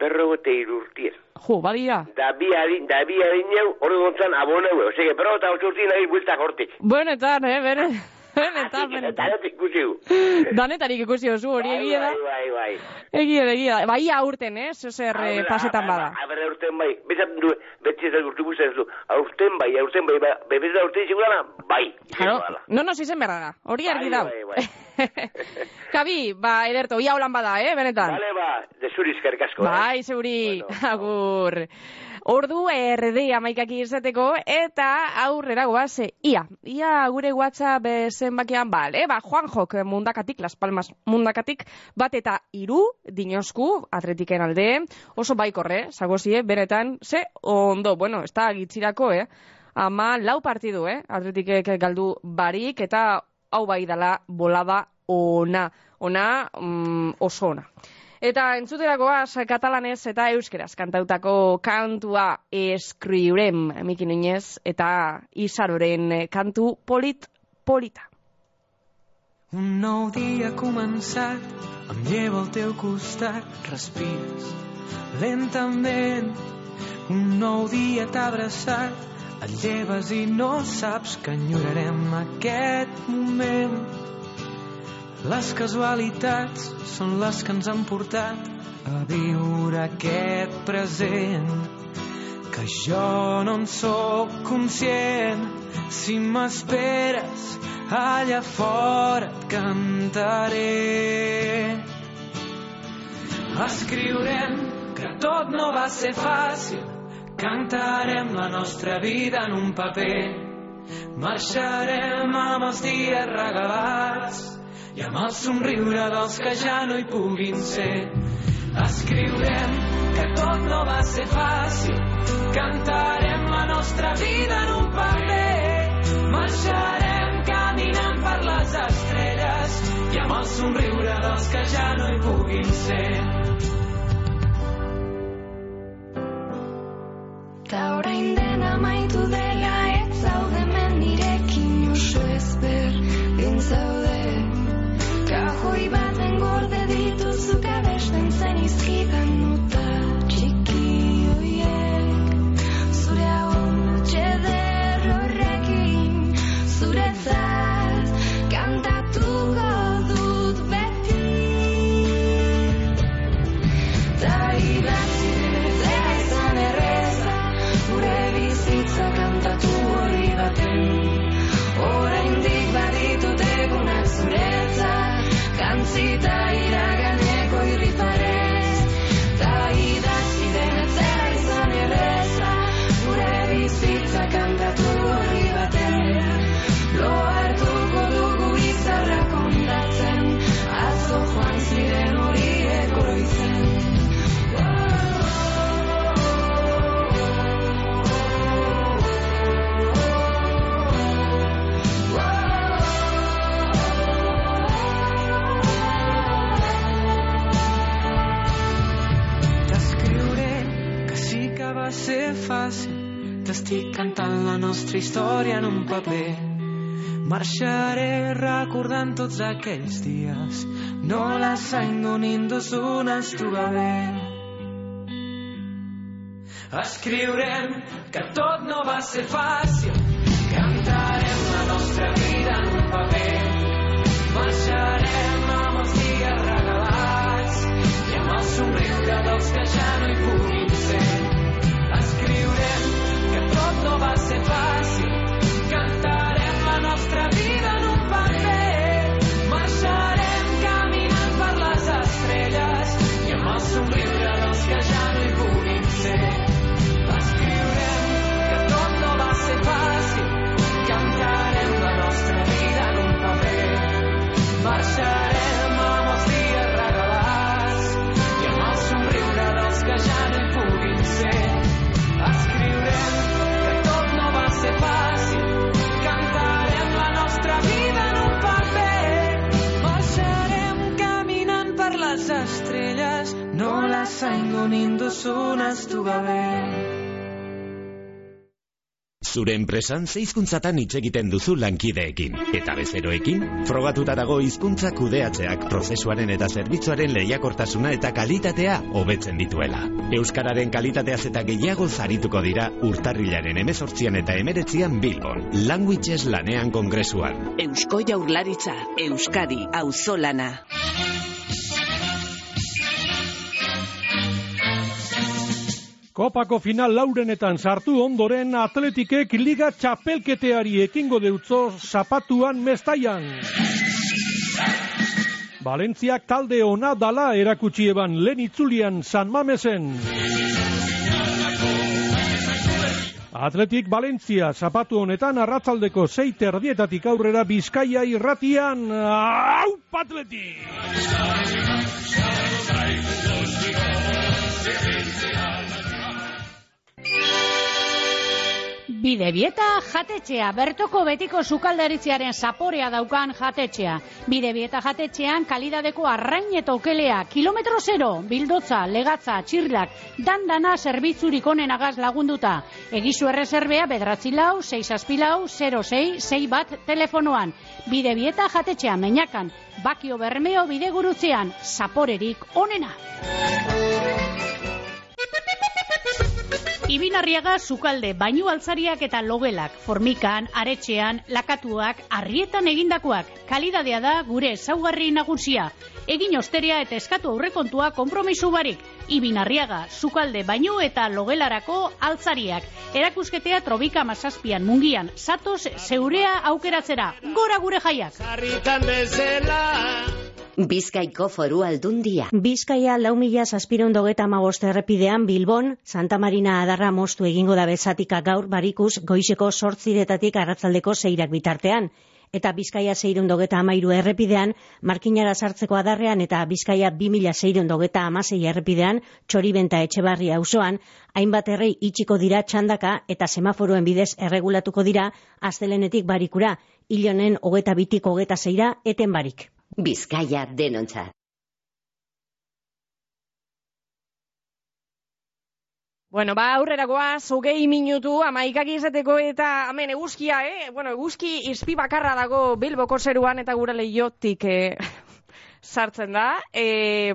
berrogote irurtien. Jo, badia. Da bi harin, da bi harin jau, hori gontzan aboneu, ose, que berrogota osortien nahi bueltak hortik. Benetan, eh, bene, benetan, benetan. Ikusiu. Danetarik ikusi oso hori egia da. Bai, bai, bai. Egia da, egia da. Bai, aurten, eh, zer eh, pasetan bada. Aber aurten bai, bezat du, betxe ez guztu ez du, aurten bai, aurten bai, ba- bebez da aurten segurana, bai. Claro, no nos izen berra da. Hori argi Bai, dau. bai, bai. Javi, ba, ederto, ia holan bada, eh, benetan. Vale, ba, de zuriz kerkasko, eh? Bai, zeuri, agur. Ordu erdi amaikak izateko, eta aurrera goaz, eh, ia, ia gure WhatsApp eh, zenbakian, bale, ba, Juanjok mundakatik, Las Palmas mundakatik, bat eta iru, dinosku, atletiken alde, oso baikorre, zagozie, benetan, ze, ondo, bueno, ez da gitzirako, eh, ama lau partidu, eh, atletikek galdu barik, eta hau bai dala bolada ona, ona mm, oso ona. Eta entzuterakoaz katalanez eta euskeraz kantautako kantua eskriurem, Miki Nuñez, eta Isaroren kantu polit polita. Un nou dia començat, em llevo al teu costat, respires lentament. Un nou dia t'ha abraçat, et lleves i no saps que enyorarem aquest moment. Les casualitats són les que ens han portat a viure aquest present que jo no en sóc conscient. Si m'esperes, allà fora et cantaré. Escriurem que tot no va ser fàcil, cantarem la nostra vida en un paper. Marxarem amb els dies regalats i amb el somriure dels que ja no hi puguin ser. Escriurem que tot no va ser fàcil, cantarem la nostra vida en un paper. Marxarem caminant per les estrelles i amb el somriure dels que ja no hi puguin ser. T'estic cantant la nostra història en un paper. Marxaré recordant tots aquells dies, no la sento nindosuna estugabé. Escriurem que tot no va ser fàcil, cantarem la nostra vida en un paper. Marxarem amb els dies regalats i amb el somriure dels que ja no hi puguin ser. No va ser fàcil, cantarem la nostra vida zaindu ninduzun gabe. Zure enpresan ze hizkuntzatan hitz egiten duzu lankideekin eta bezeroekin frogatuta dago hizkuntza kudeatzeak prozesuaren eta zerbitzuaren lehiakortasuna eta kalitatea hobetzen dituela. Euskararen kalitateaz eta gehiago zarituko dira urtarrilaren 18an eta 19an Bilbon, Languages lanean kongresuan. Eusko Jaurlaritza, Euskadi, auzolana. Kopako final laurenetan sartu ondoren atletikek liga txapelketeari ekingo deutzo zapatuan mestaian. Valentziak talde ona dala erakutsi eban lehen itzulian San Mamesen. Atletik Valentzia zapatu honetan arratzaldeko sei terdietatik aurrera Bizkaia irratian. Au, atletik! Bide bieta jatetxea, bertoko betiko sukaldaritziaren zaporea daukan jatetxea. Bide bieta jatetxean kalidadeko arrain eta okelea, kilometro zero, bildotza, legatza, txirlak, dandana zerbitzurik onenagaz lagunduta. Egizu errezerbea bedratzi lau, 6 aspilau, 06, 6 bat telefonoan. Bide bieta jatetxea, meinakan, bakio bermeo bide gurutzean, zaporerik onena. Ibinarriaga sukalde, bainu altzariak eta logelak, formikan, aretxean, lakatuak, arrietan egindakoak. Kalidadea da gure ezaugarri nagusia. Egin osteria eta eskatu aurrekontua konpromisu barik. Ibinarriaga, sukalde, bainu eta logelarako altzariak. Erakusketea trobika mazazpian mungian. Satoz zeurea aukeratzera. Gora gure jaiak. Bizkaiko foru aldundia. Bizkaia lau mila zazpiron dogeta amabost errepidean Bilbon, Santa Marina adarra mostu egingo da bezatika gaur barikuz goizeko sortziretatik arratzaldeko zeirak bitartean. Eta Bizkaia zeirun dogeta amairu errepidean, markinara sartzeko adarrean eta Bizkaia bi mila zeirun dogeta amasei errepidean, txoribenta etxebarri auzoan, hainbat errei itxiko dira txandaka eta semaforuen bidez erregulatuko dira astelenetik barikura, ilonen hogeta bitik hogeta zeira eten barik. Bizkaia denontzat. Bueno, ba, aurrera goaz, hogei minutu, amaikak izateko eta hemen eguzkia, eh? Bueno, eguzki izpi bakarra dago Bilboko zeruan eta gure lehiotik eh, sartzen da. E,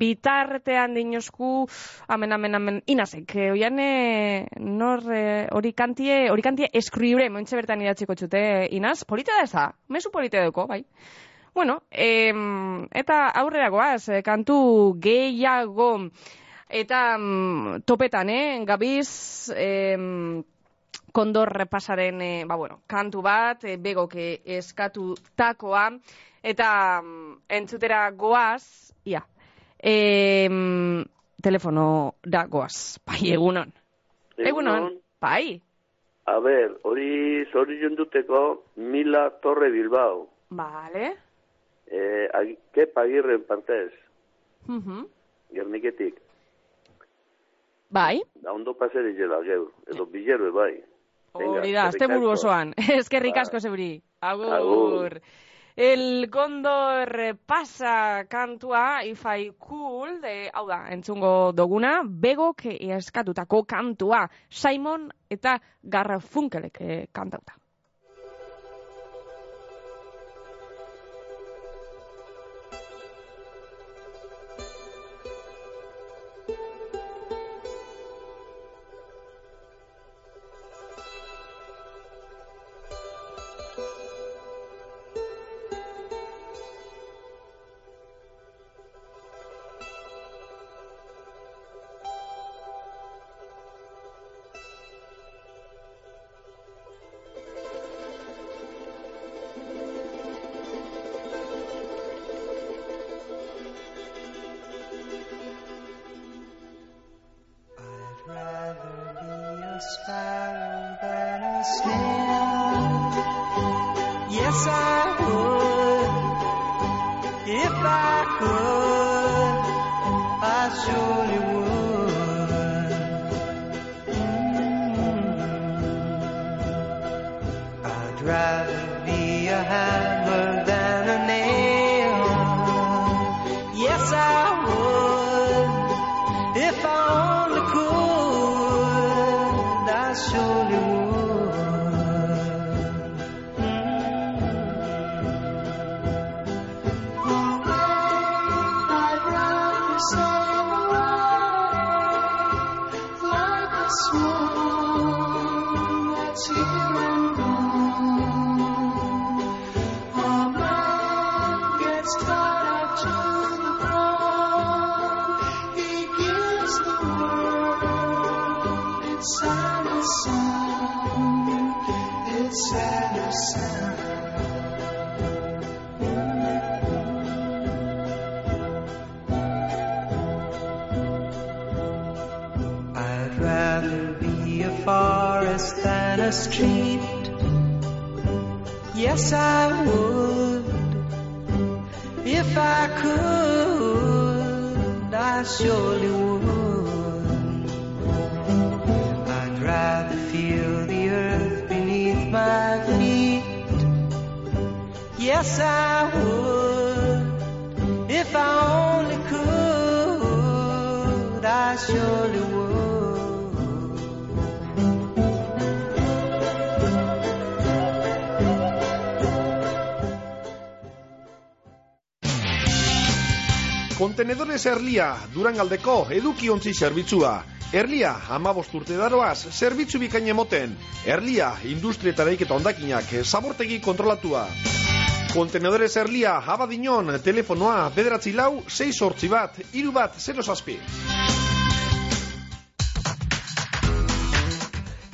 bitartean dinosku, amen, amen, amen, inazek, e, oian, e, nor, e, hori kantie, hori kantie eskribre, mointxe bertan idatziko txute, inaz, polita da ez da, mesu polita duko, bai. Bueno, em, eta aurrera goaz, eh, kantu gehiago, eta mm, topetan, eh, gabiz, em, kondor repasaren, eh, ba bueno, kantu bat, eh, begoke eskatu takoa, eta mm, entzutera goaz, ia, em, telefono da goaz, bai, egunon. Egunon, bai, A ber, hori zorion duteko Mila Torre Bilbao. vale. Eh, agi- Kepa Agirren partez, Mhm. Gerniketik. Bai, Da ondo paseri jela geu, edo bilerue bai. Hori da, azte buru osoan. Eskerrik Ba. asko zeuri. Agur. Agur. El Gondor pasa kantua, if I cool, de, hau da, entzungo doguna, begok eskatutako kantua, Simon eta Garfunkelek eh, kantauta. Yes, I would. Street. Yes, I Kontenedores Erlia, Durangaldeko edukiontzi zerbitzua. Erlia, amabost urte daroaz, zerbitzu bikain emoten. Erlia, industrietareik eta ondakinak, zabortegi kontrolatua. Kontenedores Erlia, abadinon, telefonoa, bederatzi lau, 6 sortzi bat, iru bat, 0 zazpi.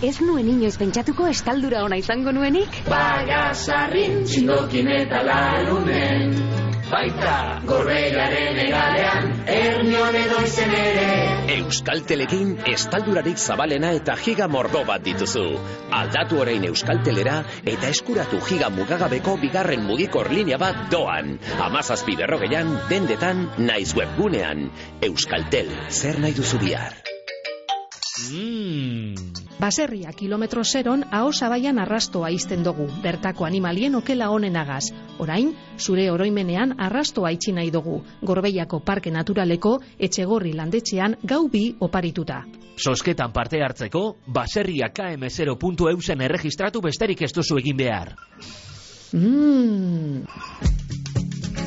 Ez nuen inoiz pentsatuko estaldura ona izango nuenik? Bagasarrin txindokin eta larunen Baita gorbeiaren egalean Ernion edo izen ere Euskaltelekin estaldurarik zabalena eta giga mordo bat dituzu. Aldatu orain Euskaltelera eta eskuratu giga mugagabeko bigarren mugikor linea bat doan. Amazazpi berrogeian, dendetan, naiz webgunean. Euskaltel, zer nahi duzu bihar? Baserria kilometro zeron aho zabaian arrastoa izten dugu, bertako animalien okela honenagaz. Orain, zure oroimenean arrastoa itxi nahi dugu, gorbeiako parke naturaleko etxegorri landetxean gau bi oparituta. Sosketan parte hartzeko, baserria km0.eusen erregistratu besterik ez duzu egin behar. Mm.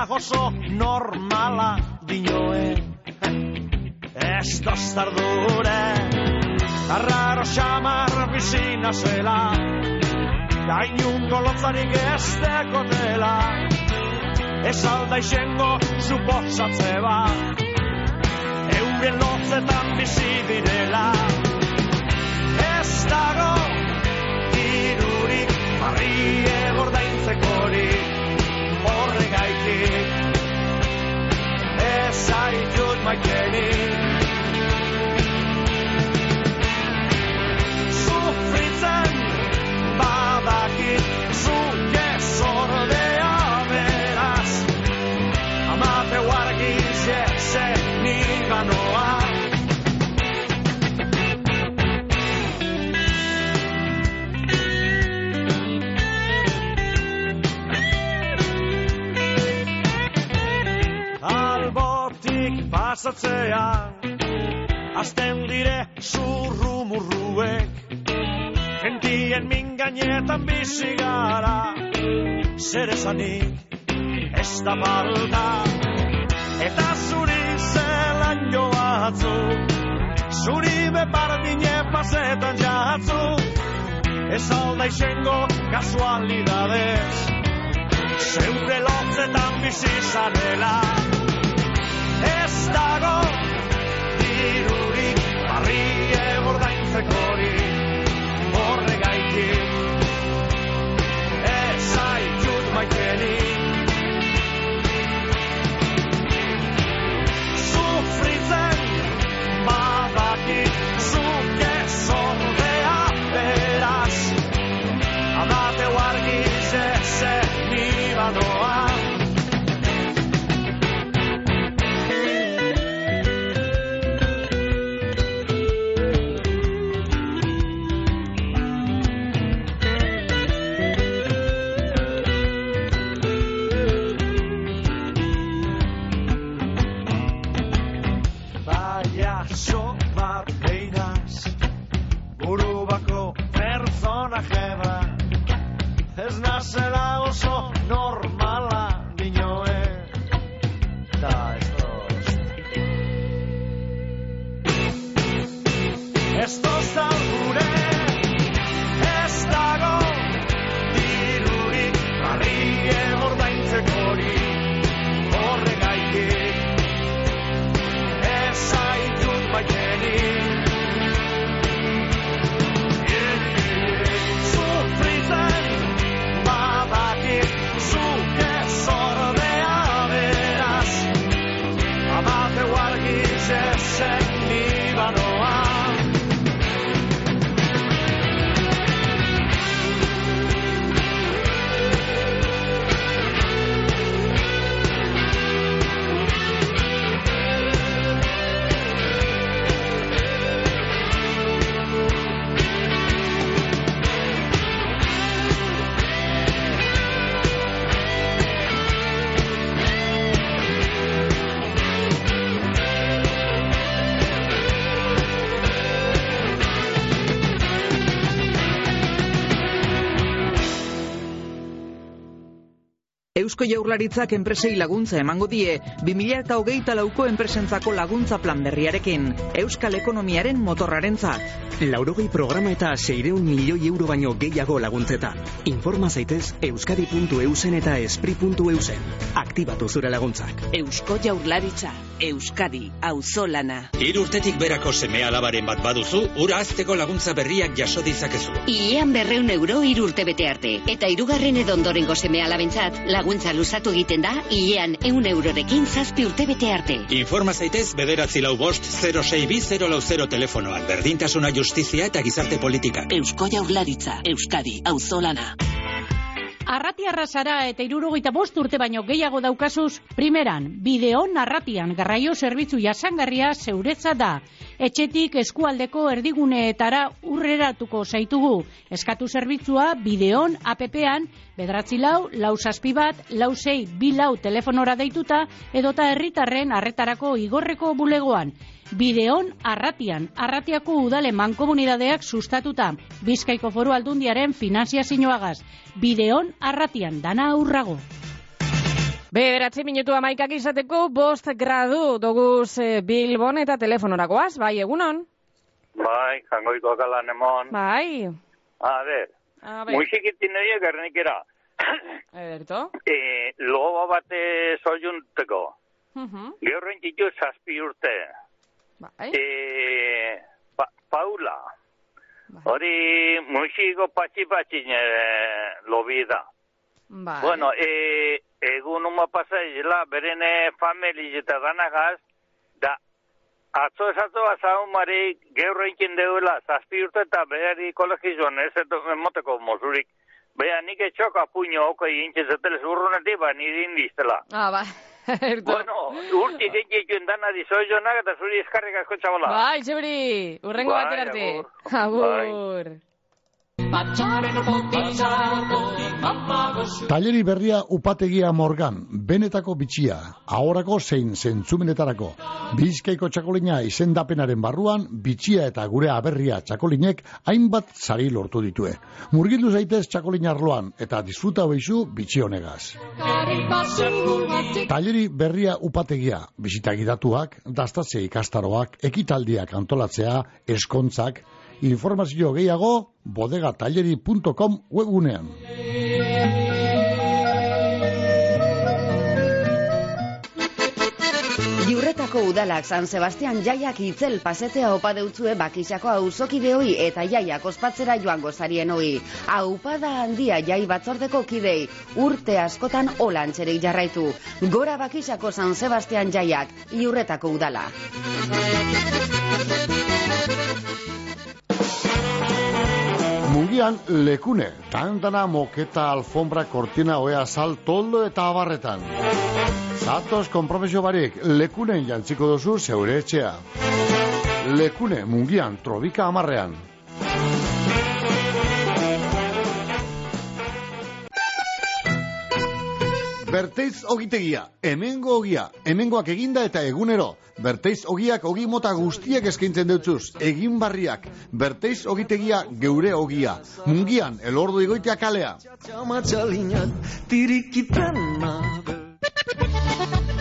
Nazela oso normala dinoe. Ez tostardure Arraro xamar bizina zela. Gainungo lotzarik ez dekotela. Ez alda izengo suposatze bat Euren lotzetan bizi direla. Ez dago Dirurik Barrie gordaintzekorik Horregaitik Ez zaitut maitenik Sufritzen badakit Zuke zordea beraz Amate wargiz esen niganoa Albotik pasatzean Azten dire zurrumurruek. Gentien min gainetan bizi gara Zer esanik ez da falta. Eta zuri zelan joatzu Zuri bepardine pasetan jatzu. Ez alda izengo kasualidadez Zeure lotzetan bizi zarela Ez dago dirurik barrie gordaintzekorik horregaitik Eusko Jaurlaritzak enpresei laguntza emango die 2008 lauko enpresentzako laguntza plan berriarekin, Euskal Ekonomiaren motorrarentzat. Laurogei programa eta seireun milioi euro baino gehiago laguntzetan. Informa zaitez euskadi.eusen eta espri.eusen. Aktibatu zure laguntzak. Eusko Jaurlaritza, Euskadi, auzolana. Hiru urtetik berako seme alabaren bat baduzu, ura azteko laguntza berriak jaso ditzakezu. Iean berreun euro hiru urte bete arte. Eta hirugarren edo ondorengo seme alabentzat, laguntza luzatu egiten da, iean eun eurorekin zazpi urte bete arte. Informa zaitez bederatzi lau bost 0620 telefonoan. Berdintasuna justizia eta gizarte politika. Eusko Jaurlaritza, Euskadi, auzolana. Arrati arrasara eta irurogeita bost urte baino gehiago daukazuz, primeran, bideo narratian garraio zerbitzu jasangarria zeuretza da. Etxetik eskualdeko erdiguneetara urreratuko zaitugu. Eskatu zerbitzua bideon APP-an, bedratzi lau, lau zazpi bat, lau zei, bi lau telefonora deituta, edota herritarren arretarako igorreko bulegoan. Bideon Arratian, Arratiako udale mankomunidadeak sustatuta, Bizkaiko foru aldundiaren finanziazioagaz. Bideon Arratian, dana aurrago. Bederatzi minutu amaikak izateko bost gradu doguz eh, Bilbon eta telefonorakoaz, bai egunon? Bai, jangoiko kalan emon. Bai, A ber, a ber, musikitin nahi gernikera. Ederto? E, loba bate soiunteko. Mhm. Gehorren txitu zazpi urte. Bai. E, pa, Paula. Hori musiko patxi-patxin e, lobi da. Bai. Bueno, e, egun uma pasaizela, beren e, famili eta danagaz, da, atzo esatu azaumari geurro inkin deula, zazpi urte eta behari kolegizuan, ez eto emoteko mozurik. Bea, nik etxoka puño oko egin zetele zurrunetik, ba, niri indiztela. Ah, bai. Ederto. Bueno, urti egin dana dizoizonak eta zuri eskarrik asko txabola. Bai, txuri, urrengo Bai, batera arte. agur. Agur. Taileri berria upategia morgan, benetako bitxia, ahorako zein zentzumenetarako. Bizkaiko txakolina izendapenaren barruan, bitxia eta gure aberria txakolinek hainbat sari lortu ditue. Murgildu zaitez txakolina arloan eta disfruta hoizu bitxi honegaz. Taileri berria upategia, bisita gidatuak, dastatze ikastaroak, ekitaldiak antolatzea, eskontzak, informazio gehiago bodegataileri.com webgunean. Iurretako udalak San Sebastian jaiak itzel pasetea opa deutzue bakisako auzokideoi eta jaiak ospatzera joango zarienoi. Aupada handia jai batzordeko kidei, urte askotan olantzerik jarraitu. Gora bakisako San Sebastian jaiak, iurretako udala. Mungian lekune, tantana, moketa, alfombra, kortina, oea, sal, toldo eta abarretan. Zatoz konpromesio barik, lekunen jantziko duzu zeure etxea. Lekune, mungian, trobika amarrean. Berteiz ogitegia, hemengo ogia, hemengoak eginda eta egunero. Berteiz ogiak ogi mota guztiak eskaintzen deutzuz, egin barriak. Berteiz ogitegia geure ogia. Mungian, elordu igoitea kalea.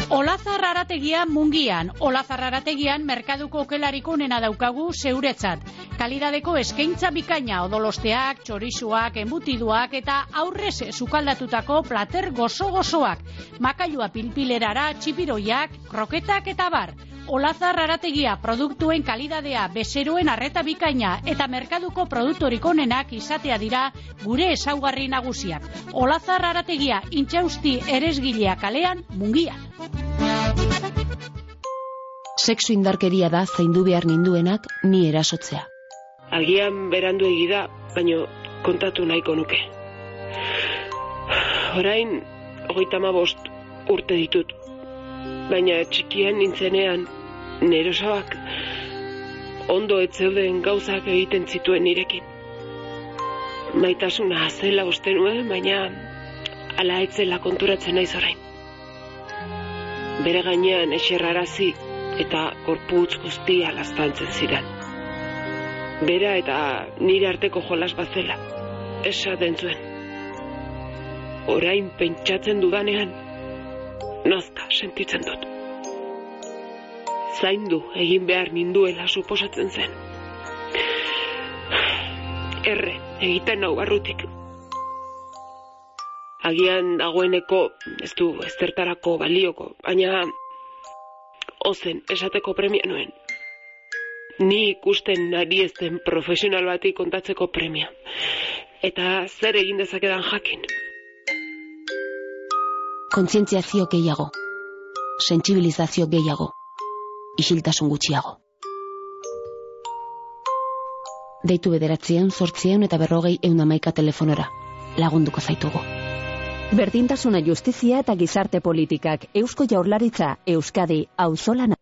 Olazar arategia mungian, Olazar arategian merkaduko okelariko nena daukagu zeuretzat. Kalidadeko eskaintza bikaina odolosteak, txorizuak, embutiduak eta aurrez sukaldatutako plater gozo-gozoak. Makailua pilpilerara, txipiroiak, kroketak eta bar. Olazar arategia produktuen kalidadea, bezeroen arreta bikaina eta merkaduko produktorik onenak izatea dira gure ezaugarri nagusiak. Olazar arategia intxausti eresgilea kalean mungian. Sexu indarkeria da zaindu behar ninduenak ni erasotzea. Agian berandu egida, baino kontatu nahiko nuke. Orain, hogeita bost urte ditut. Baina txikian nintzenean, nerosabak ondo ez zeuden gauzak egiten zituen nirekin. Maitasuna zela uste nuen, baina ala etzela konturatzen naiz orain. Bere gainean eserrarazi eta gorputz guztia laztantzen ziren. Bera eta nire arteko jolas bazela, esaten zuen. Orain pentsatzen dudanean, nazka sentitzen dut. Zaindu egin behar ninduela suposatzen zen. Erre, egiten nau barrutik. Agian dagoeneko ez du ezertarako balioko, baina ozen esateko premia nuen. Ni ikusten ari ez den profesional bati kontatzeko premia. Eta zer egin dezakedan jakin. Kontzientziazio gehiago. Sentsibilizazio gehiago. Isiltasun gutxiago. Deitu bederatzean, sortzean eta berrogei eun amaika telefonora. Lagunduko zaitugu. Berdintasuna justizia eta gizarte politikak. Eusko jaurlaritza, Euskadi, auzolana.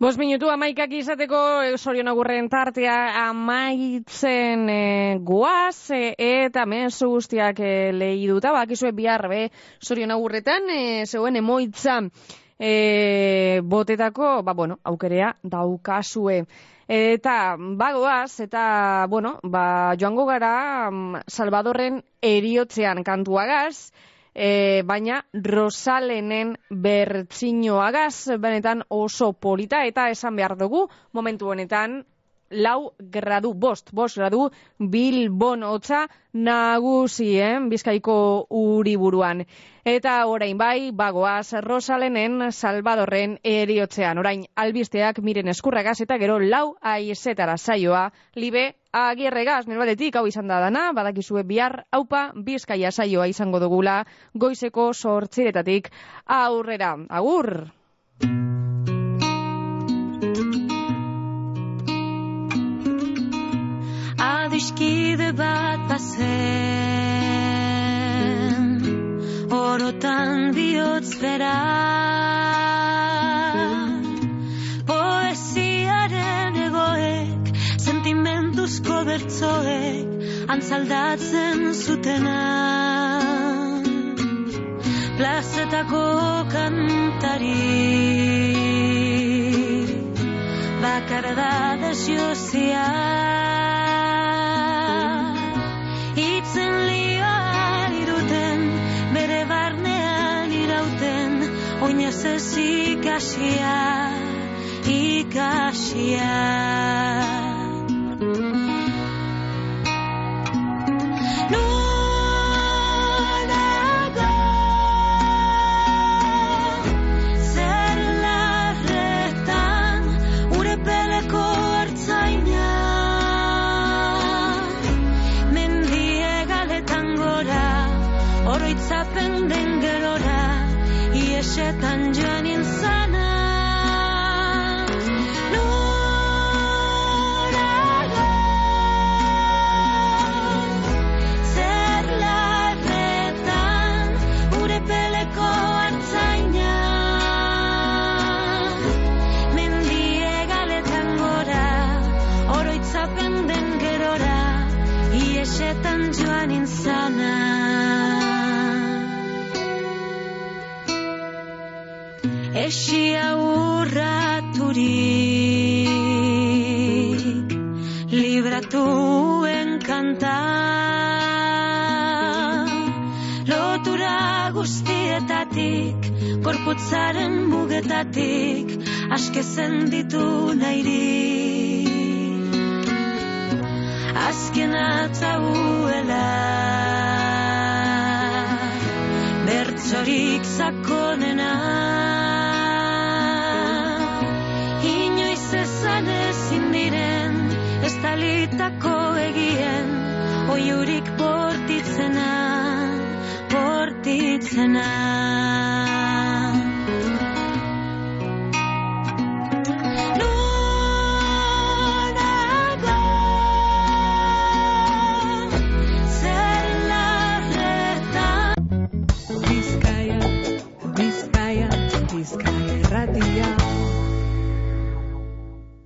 Bos minutu amaikak izateko eh, Sorion agurren tartea amaitzen e, guaz e, eta mezu guztiak e, lehi duta, bakizue bihar be Sorion agurretan e, zeuen emoitza e, botetako, ba, bueno, aukerea daukazue. Eta bagoaz, eta, bueno, ba, joango gara mm, Salvadorren eriotzean kantuagaz, e, baina Rosalenen bertzinoagaz, benetan oso polita, eta esan behar dugu, momentu honetan, lau gradu, bost, bost gradu, bilbon hotza nagusien bizkaiko uriburuan. Eta orain bai, bagoaz, Rosalenen Salvadorren eriotzean. Orain, albisteak miren eskurragaz eta gero lau aizetara saioa, libe agierregaz, nire batetik, hau izan da dana, badakizue bihar, haupa, bizkaia saioa izango dugula, goizeko sortziretatik aurrera. Agur! Adiskide bat bazen. Orotan bihotz bera. Poesiaren egoek sentimentuzko bertzoek antzaldatzen zutena. Plazetako kantari. Bakar da desiozia Yeah.